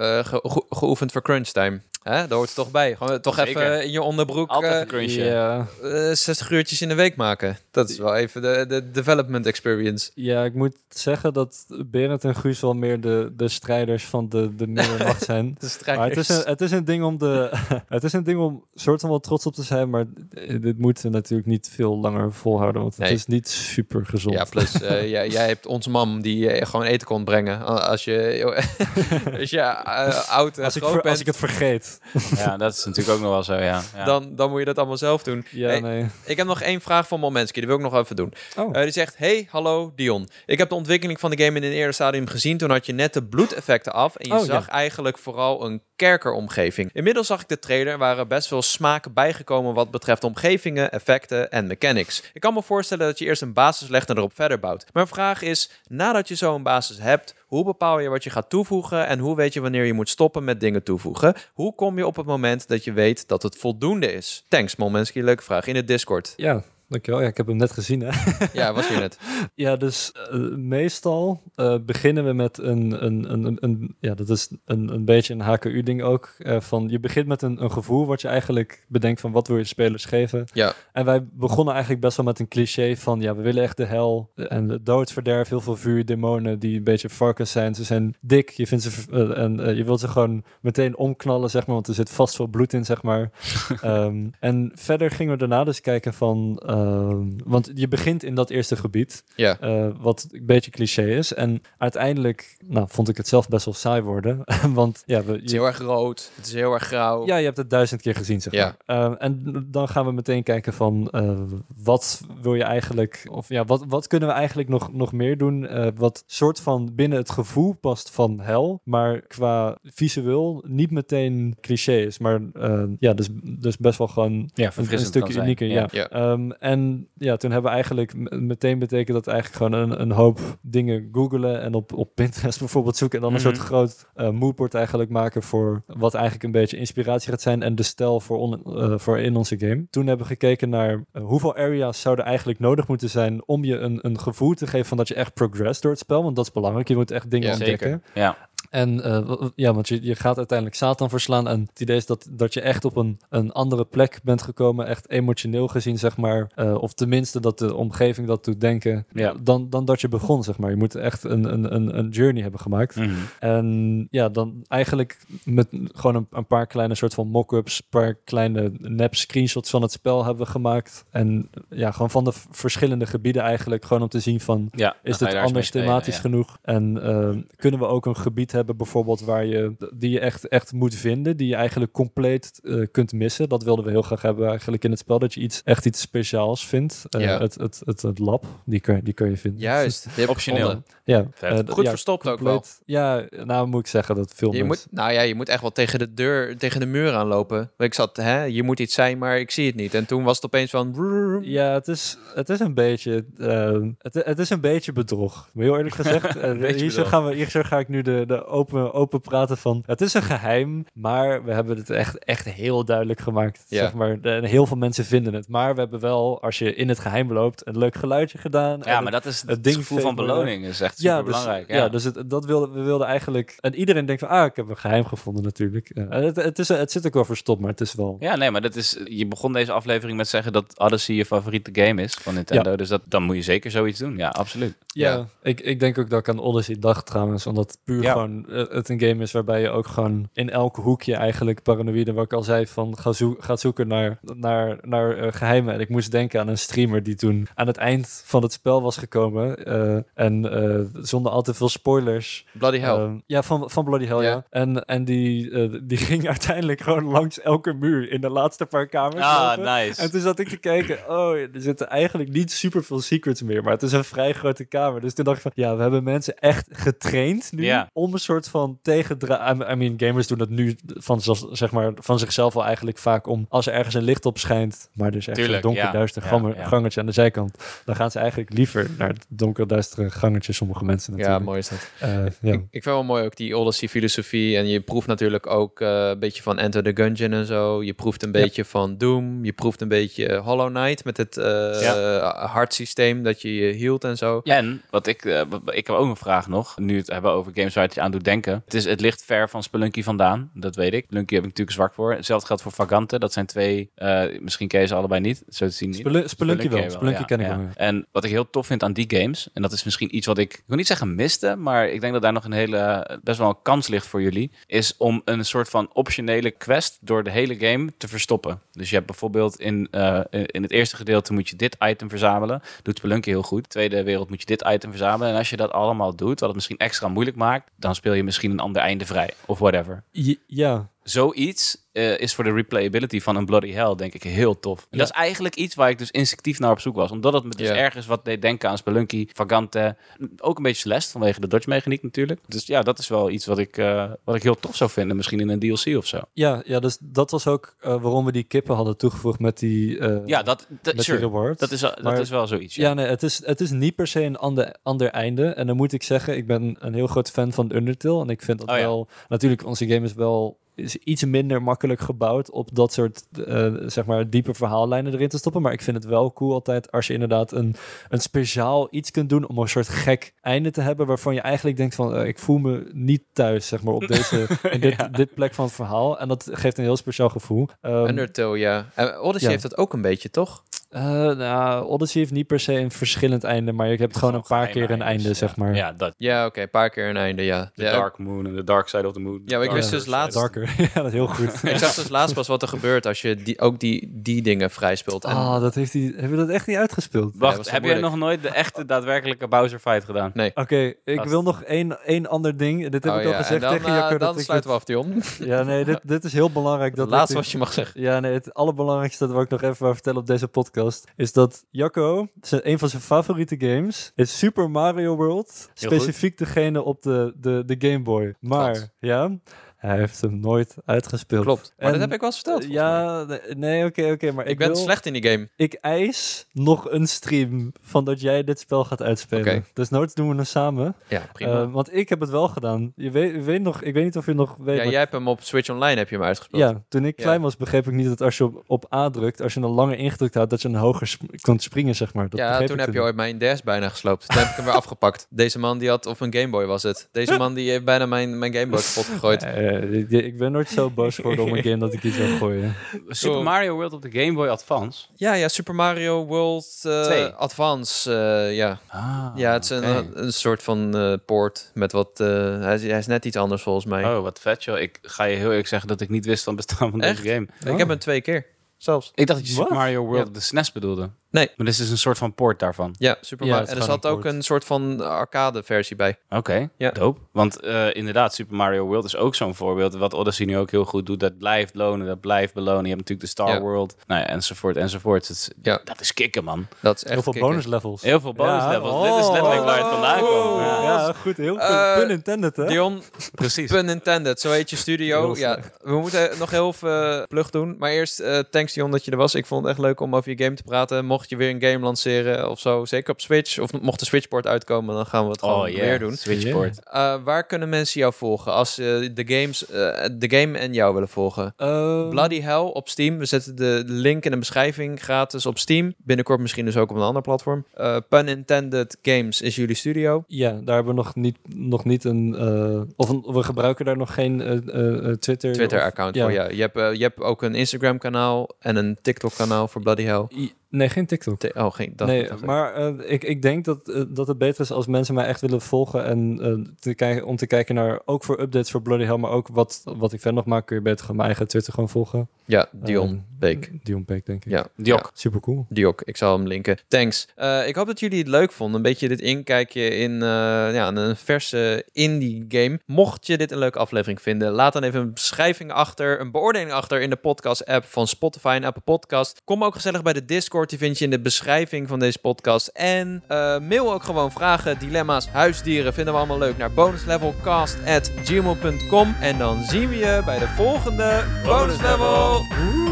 Speaker 1: eh, ge- ge- geoefend voor crunch time. Hè? Daar hoort het toch bij. Gewoon toch
Speaker 2: Zeker.
Speaker 1: even in je onderbroek
Speaker 2: Altijd
Speaker 1: eh,
Speaker 2: een crunchje.
Speaker 3: Ja.
Speaker 1: eh, 60 uurtjes in de week maken. Dat is wel even de, de development experience.
Speaker 3: Ja, ik moet zeggen dat Berend en Guus wel meer de, de strijders van de, de middenmacht zijn.
Speaker 1: De
Speaker 3: Maar het is, een, het is een ding om de. het is een ding om soort van wel trots op te zijn, maar d- dit moeten we natuurlijk niet veel langer volhouden, want het
Speaker 1: Nee.
Speaker 3: is niet super gezond.
Speaker 1: Ja, plus eh, jij, jij hebt onze mam die eh, gewoon eten kon brengen. Als je, als je eh, oud en
Speaker 3: als, ik
Speaker 1: groot
Speaker 3: ver-
Speaker 1: bent,
Speaker 3: als ik het vergeet.
Speaker 2: Ja, dat is natuurlijk ook nog wel zo, ja. ja.
Speaker 1: dan, dan moet je dat allemaal zelf doen.
Speaker 3: Ja,
Speaker 1: Hey,
Speaker 3: nee.
Speaker 1: Ik heb nog één vraag van Momenski, die wil ik nog even doen.
Speaker 3: Oh.
Speaker 1: Eh, die zegt, hey, hallo Dion. Ik heb de ontwikkeling van de game in een eerder stadium gezien. Toen had je net de bloedeffecten af en je
Speaker 3: Oh,
Speaker 1: zag eigenlijk vooral een kerkeromgeving. Inmiddels zag ik de trailer en waren best veel smaken bijgekomen wat betreft omgevingen, effecten en mechanics. Ik kan me voorstellen dat je eerst een basis legt en erop verder bouwt. Mijn vraag is, nadat je zo'n basis hebt, hoe bepaal je wat je gaat toevoegen en hoe weet je wanneer je moet stoppen met dingen toevoegen? Hoe kom je op het moment dat je weet dat het voldoende is? Thanks, Momenski. Leuke vraag. In het Discord.
Speaker 3: Ja, dankjewel. Ja, ik heb hem net gezien, hè.
Speaker 1: Ja, was hier net.
Speaker 3: Ja, dus eh, meestal eh, beginnen we met een, een, een, een, ja, dat is een, een beetje een HKU-ding ook. eh, van je begint met een, een gevoel wat je eigenlijk bedenkt van wat wil je spelers geven.
Speaker 1: Ja.
Speaker 3: En wij begonnen eigenlijk best wel met een cliché van ja, we willen echt de hel en de doodsverderf, heel veel vuur, demonen die een beetje varkens zijn. Ze zijn dik, je vindt ze en je wilt ze gewoon meteen omknallen, zeg maar, want er zit vast veel bloed in, zeg maar. Ehm, en verder gingen we daarna dus kijken van, ehm, want je begint in dat eerste gebied.
Speaker 1: Ja.
Speaker 3: Eh, wat een beetje cliché is. En uiteindelijk nou, vond ik het zelf best wel saai worden. Want ja, we,
Speaker 1: Het is heel erg rood. Het is heel erg grauw.
Speaker 3: ja, je hebt het duizend keer gezien, zeg
Speaker 1: Ja.
Speaker 3: maar. Eh, en dan gaan we meteen kijken van eh, wat wil je eigenlijk, of ja, wat, wat kunnen we eigenlijk nog, nog meer doen? eh, wat soort van binnen het gevoel past van hel, maar qua visueel niet meteen cliché is. Maar eh, ja, dus, dus best wel gewoon
Speaker 2: ja,
Speaker 3: een, stukje unieker. Ja.
Speaker 1: Ja.
Speaker 3: Ehm, en ja, toen hebben we eigenlijk meteen betekend dat eigenlijk gewoon een, een hoop dingen googelen en op, op Pinterest bijvoorbeeld zoeken en dan een
Speaker 2: Mhm.
Speaker 3: soort groot eh moodboard eigenlijk maken voor wat eigenlijk een beetje inspiratie gaat zijn en de stijl voor, on, eh, voor in onze game. Toen hebben we gekeken naar eh, hoeveel areas zouden eigenlijk nodig moeten zijn om je een, een gevoel te geven van dat je echt progress door het spel, want dat is belangrijk. Je moet echt dingen
Speaker 1: Ja,
Speaker 3: ontdekken.
Speaker 2: Zeker. Ja.
Speaker 3: En eh, ja, want je, je gaat uiteindelijk Satan verslaan. En het idee is dat, dat je echt op een, een andere plek bent gekomen. Echt emotioneel gezien, zeg maar. Eh, of tenminste dat de omgeving dat doet denken.
Speaker 2: Ja.
Speaker 3: Dan, dan dat je begon, zeg maar. Je moet echt een, een, een, een journey hebben gemaakt.
Speaker 2: Mhm.
Speaker 3: En ja, dan eigenlijk met gewoon een, een paar kleine soort van mock-ups, een paar kleine nep screenshots van het spel hebben we gemaakt. En ja, gewoon van de verschillende gebieden eigenlijk, gewoon om te zien van,
Speaker 2: Ja,
Speaker 3: is dit anders
Speaker 2: spelen,
Speaker 3: thematisch
Speaker 2: ja.
Speaker 3: genoeg? En eh, kunnen we ook een gebied hebben bijvoorbeeld waar je, die je echt, echt moet vinden, die je eigenlijk compleet eh, kunt missen? Dat wilden we heel graag hebben eigenlijk in het spel, dat je iets, echt iets speciaals vindt. Eh,
Speaker 1: Ja.
Speaker 3: het, het, het, het lab, die kun, die kun je vinden.
Speaker 1: Juist.
Speaker 2: Optioneel.
Speaker 3: Ja, eh,
Speaker 1: Goed
Speaker 3: ja,
Speaker 1: verstopt ook wel.
Speaker 3: Ja, nou moet ik zeggen dat veel
Speaker 1: Je
Speaker 3: mensen...
Speaker 1: moet, nou ja, je moet echt wel tegen de deur, tegen de muur aanlopen. Ik zat, hè, je moet iets zijn, maar ik zie het niet. En toen was het opeens van...
Speaker 3: Ja, het is, het is een beetje, eh, het, het is een beetje bedrog. Maar heel eerlijk gezegd, eh, hier, zo gaan we, hier zo ga ik nu de, de open, open praten van. Het is een geheim, maar we hebben het echt, echt heel duidelijk gemaakt.
Speaker 1: Ja.
Speaker 3: Zeg maar, en heel veel mensen vinden het. Maar we hebben wel, als je in het geheim loopt, een leuk geluidje gedaan.
Speaker 2: Ja,
Speaker 3: En
Speaker 2: maar dat is het,
Speaker 3: het ding
Speaker 2: gevoel van beloning. is echt
Speaker 3: ja, dus,
Speaker 2: belangrijk.
Speaker 3: ja. dus het, dat wilden, we wilden eigenlijk... En iedereen denkt van, ah, ik heb een geheim gevonden natuurlijk. Ja, het, het, is, het zit ook wel verstopt, maar het is wel...
Speaker 2: Ja, nee, maar dat is. Je begon deze aflevering met zeggen dat Odyssey je favoriete game is van Nintendo. Dus dat, dan moet je zeker zoiets doen. Ja, absoluut.
Speaker 3: Ja,
Speaker 1: Ja.
Speaker 3: Ik, ik denk ook dat ik aan Odyssey dacht trouwens, omdat puur
Speaker 2: Ja.
Speaker 3: gewoon eh, het een game is waarbij je ook gewoon in elk hoekje eigenlijk paranoïde, wat ik al zei, van ga zoek, gaat zoeken naar, naar, naar eh, geheimen. En ik moest denken aan een streamer die toen aan het eind van het spel was gekomen eh, en eh, zonder al te veel spoilers.
Speaker 1: Bloody hell.
Speaker 3: Ehm, ja, van, van Bloody Hell, ja.
Speaker 1: Ja.
Speaker 3: En, en die, eh, die ging uiteindelijk gewoon langs elke muur in de laatste paar kamers
Speaker 2: Ah,
Speaker 3: lopen.
Speaker 2: nice.
Speaker 3: En toen zat ik te kijken, oh, er zitten eigenlijk niet super veel secrets meer, maar het is een vrij grote kamer. Dus toen dacht ik van, ja, we hebben mensen echt getraind nu om een soort van tegendra... I mean, gamers doen dat nu van, zeg maar, van zichzelf al eigenlijk vaak om, als er ergens een licht op schijnt, maar dus echt een donker
Speaker 2: ja.
Speaker 3: duister
Speaker 2: Ja,
Speaker 3: ganger-
Speaker 2: ja.
Speaker 3: gangetje aan de zijkant, dan gaan ze eigenlijk liever naar het donker duistere gangetje, sommige mensen
Speaker 1: ja,
Speaker 3: natuurlijk.
Speaker 1: mooi is dat.
Speaker 3: Eh, ja.
Speaker 1: Ik, ik vind wel mooi ook die Odyssey filosofie. En je proeft natuurlijk ook eh, een beetje van Enter the Gungeon en zo. Je proeft een
Speaker 3: Ja.
Speaker 1: beetje van Doom. Je proeft een beetje Hollow Knight met het eh hartsysteem dat je je hield en zo.
Speaker 2: Ja, en wat ik, eh, ik heb ook een vraag nog. Nu het hebben over games waar het je aan doet denken. Het, is, het ligt ver van Spelunky vandaan, dat weet ik. Spelunky heb ik natuurlijk zwak voor. Hetzelfde geldt voor Vagante. Dat zijn twee, eh, misschien ken je ze allebei niet. Zo te zien niet.
Speaker 3: Spelunky wel, Spelunky
Speaker 2: ja,
Speaker 3: ken ik
Speaker 2: ja.
Speaker 3: wel. ja.
Speaker 2: En wat ik heel tof vind aan die games, en dat is misschien iets wat ik, ik wil niet zeggen miste, maar ik denk dat daar nog een hele, best wel een kans ligt voor jullie, is om een soort van optionele quest door de hele game te verstoppen. Dus je hebt bijvoorbeeld in, eh, in het eerste gedeelte moet je dit item verzamelen. Doet Spelunky heel goed. Tweede wereld moet je dit item verzamelen. En als je dat allemaal doet, wat het misschien extra moeilijk maakt, dan speel je misschien een ander einde vrij. Of whatever.
Speaker 3: Ja,
Speaker 2: Zoiets eh, is voor de replayability van een Bloody Hell denk ik heel tof. En
Speaker 3: Ja.
Speaker 2: dat is eigenlijk iets waar ik dus instinctief naar op zoek was. Omdat het me dus
Speaker 1: Ja.
Speaker 2: ergens wat deed denken aan Spelunky, Vagante. Ook een beetje Celeste vanwege de dodge mechaniek natuurlijk. Dus ja, dat is wel iets wat ik, eh, wat ik heel tof zou vinden. Misschien in een DLC of zo.
Speaker 3: Ja, ja, dus dat was ook eh, waarom we die kippen hadden toegevoegd met die,
Speaker 2: Ja, dat, dat, sure.
Speaker 3: die
Speaker 2: dat, is, wel- dat is wel zoiets.
Speaker 3: ja,
Speaker 2: Ja.
Speaker 3: nee, het is, het is niet per se een ander, ander einde. En dan moet ik zeggen, ik ben een heel groot fan van Undertale. En ik vind dat
Speaker 2: Oh
Speaker 3: wel... Natuurlijk, onze game is wel is iets minder makkelijk gebouwd op dat soort, eh, zeg maar, diepe verhaallijnen erin te stoppen. Maar ik vind het wel cool altijd als je inderdaad een, een speciaal iets kunt doen om een soort gek einde te hebben waarvan je eigenlijk denkt van, eh, ik voel me niet thuis, zeg maar, op deze, in dit,
Speaker 2: Ja.
Speaker 3: dit plek van het verhaal. En dat geeft een heel speciaal gevoel. Ehm,
Speaker 1: Undertale, ja. En Odyssey
Speaker 3: ja.
Speaker 1: heeft dat ook een beetje, toch?
Speaker 3: Eh, nou, Odyssey heeft niet per se een verschillend einde, maar je hebt gewoon een paar keer een einde, zeg maar.
Speaker 2: Ja, dat.
Speaker 1: Ja, oké, een paar keer een einde, ja.
Speaker 2: De
Speaker 1: ja,
Speaker 2: Dark Moon en de Dark Side of the Moon.
Speaker 1: Ja, maar ik wist dus laatst-
Speaker 3: Darker, ja, dat is heel goed.
Speaker 1: Ik zag dus laatst pas wat er gebeurt als je die, ook die, die dingen vrijspeelt. En,
Speaker 3: Ah, dat heeft hij. Hebben we dat echt niet uitgespeeld?
Speaker 2: Wacht, heb jij
Speaker 1: moeilijk?
Speaker 2: nog nooit de echte daadwerkelijke Bowser fight gedaan?
Speaker 1: Nee.
Speaker 3: Oké, ik wil nog één, één ander ding. Dit heb
Speaker 1: Oh
Speaker 3: ik al
Speaker 1: ja,
Speaker 3: gezegd
Speaker 1: dan,
Speaker 3: tegen
Speaker 1: dan
Speaker 3: dat ik
Speaker 1: sluiten we af, Dion.
Speaker 3: Ja, nee, dit, dit is heel belangrijk. Dat
Speaker 1: Het laatste wat je mag zeggen.
Speaker 3: Ja, nee, het allerbelangrijkste dat wil ik nog even vertellen op deze podcast is dat Jacco, een van zijn favoriete games, is Super Mario World.
Speaker 2: Heel
Speaker 3: Specifiek degene op de, de, de Game Boy. Maar,
Speaker 1: Klopt.
Speaker 3: ja, Hij heeft hem nooit uitgespeeld.
Speaker 1: Klopt. Maar
Speaker 3: En-
Speaker 1: dat heb ik wel eens verteld. mij.
Speaker 3: Ja, nee, oké, oké. maar
Speaker 1: Ik,
Speaker 3: ik,
Speaker 1: ben
Speaker 3: wil-
Speaker 1: slecht in die game.
Speaker 3: Ik eis nog een stream van dat jij dit spel gaat uitspelen.
Speaker 1: Oké.
Speaker 3: Dus nooit doen we hem samen.
Speaker 1: Ja, prima.
Speaker 3: Eh, want ik heb het wel gedaan. Je weet, je weet nog, ik weet niet of je nog weet.
Speaker 1: ja,
Speaker 3: maar-
Speaker 1: jij hebt hem op Switch Online heb je hem uitgespeeld.
Speaker 3: ja, toen ik
Speaker 1: Ja.
Speaker 3: klein was, begreep ik niet dat als je op, op A drukt, als je een langer ingedrukt had, dat je een hoger sp- kon springen, zeg maar. Dat
Speaker 1: ja, toen heb je ooit mijn DS bijna gesloopt. Toen heb ik hem weer afgepakt. Deze man die had, of een Game Boy was het. Deze man die heeft bijna mijn, mijn Game Boy kapot gegooid.
Speaker 3: Eh, ik, ik ben nooit zo boos geworden om een game dat ik iets wil gooien.
Speaker 2: Super
Speaker 1: Cool.
Speaker 2: Mario World op de Game Boy Advance.
Speaker 1: Ja, ja, Super Mario World eh,
Speaker 2: Twee.
Speaker 1: Advance. eh, ja.
Speaker 2: Ah,
Speaker 1: ja, het is een, een soort van eh poort met wat... eh, hij, is, hij is net iets anders volgens mij.
Speaker 2: Oh, wat vet joh. Ik ga je heel eerlijk zeggen dat ik niet wist van het bestaan van
Speaker 1: Echt?
Speaker 2: deze game.
Speaker 1: Ik heb hem twee keer, zelfs.
Speaker 2: Ik dacht dat je Super? Mario World
Speaker 1: Ja.
Speaker 2: op de SNES bedoelde.
Speaker 1: Nee.
Speaker 2: Maar dit is een soort van port daarvan.
Speaker 1: Ja, Super Mario. En er zat ook een soort van arcade versie bij.
Speaker 2: Oké,
Speaker 1: Ja.
Speaker 2: dope. Want eh, inderdaad, Super Mario World is ook zo'n voorbeeld. Wat Odyssey nu ook heel goed doet. Dat blijft lonen, dat blijft belonen. Je hebt natuurlijk de Star
Speaker 1: Ja.
Speaker 2: World. Nou ja, enzovoort, enzovoort. Het is-
Speaker 1: Ja.
Speaker 2: Dat is kicken, man.
Speaker 1: Dat is echt
Speaker 3: Heel veel
Speaker 1: kicken.
Speaker 3: bonus levels.
Speaker 2: Heel veel bonus
Speaker 3: Ja,
Speaker 2: levels.
Speaker 3: oh.
Speaker 2: Dit is letterlijk waar het vandaan
Speaker 1: Oh.
Speaker 2: komt. Ja.
Speaker 3: Ja, goed. Heel goed.
Speaker 1: Eh,
Speaker 3: Pun intended, hè?
Speaker 1: Dion,
Speaker 2: Precies.
Speaker 1: pun intended. Zo heet je studio. Ja, we moeten nog heel veel plug doen. Maar eerst, eh, thanks Dion dat je er was. Ik vond het echt leuk om over je game te praten. Mocht je weer een game lanceren of zo, zeker op Switch. Of mocht de Switchport uitkomen, dan gaan we het gewoon
Speaker 2: Oh yeah,
Speaker 1: weer doen.
Speaker 2: Switchport.
Speaker 1: Eh, waar kunnen mensen jou volgen als ze de, games, eh, de game en jou willen volgen?
Speaker 3: Ehm,
Speaker 1: Bloody Hell op Steam. We zetten de link in de beschrijving gratis op Steam. Binnenkort misschien dus ook op een ander platform. Eh Pun Intended Games is jullie studio.
Speaker 3: Ja, daar hebben we nog niet, nog niet een... eh, of een, we gebruiken daar nog geen eh, eh, eh, Twitter... of-
Speaker 1: Twitter-account
Speaker 3: ja.
Speaker 1: voor ja. Je hebt, eh, je hebt ook een Instagram-kanaal en een TikTok-kanaal voor Bloody Hell.
Speaker 3: Nee, geen TikTok.
Speaker 1: Ti- Oh, geen. Dat,
Speaker 3: nee, maar eh, ik, ik denk dat, eh, dat het beter is als mensen mij echt willen volgen. En eh, te kijken, om te kijken naar, ook voor updates voor Bloody Hell, maar ook wat, wat ik verder nog maak, kun je beter gewoon mijn eigen Twitter gewoon volgen.
Speaker 1: Ja, Dion
Speaker 3: Ehm,
Speaker 1: Beek.
Speaker 3: Dion Beek, denk ik.
Speaker 1: Ja,
Speaker 2: Diok.
Speaker 1: ja.
Speaker 3: Super cool.
Speaker 1: Diok, ik zal hem linken. Thanks. Eh, ik hoop dat jullie het leuk vonden. Een beetje dit inkijkje in eh, ja, een verse indie game. Mocht je dit een leuke aflevering vinden, laat dan even een beschrijving achter, een beoordeling achter in de podcast app van Spotify en Apple Podcast. Kom ook gezellig bij de Discord, die vind je in de beschrijving van deze podcast. En eh, mail ook gewoon vragen, dilemma's, huisdieren, vinden we allemaal leuk naar bonuslevelcast@gmail.com. En dan zien we je bij de volgende bonus level. Ooh.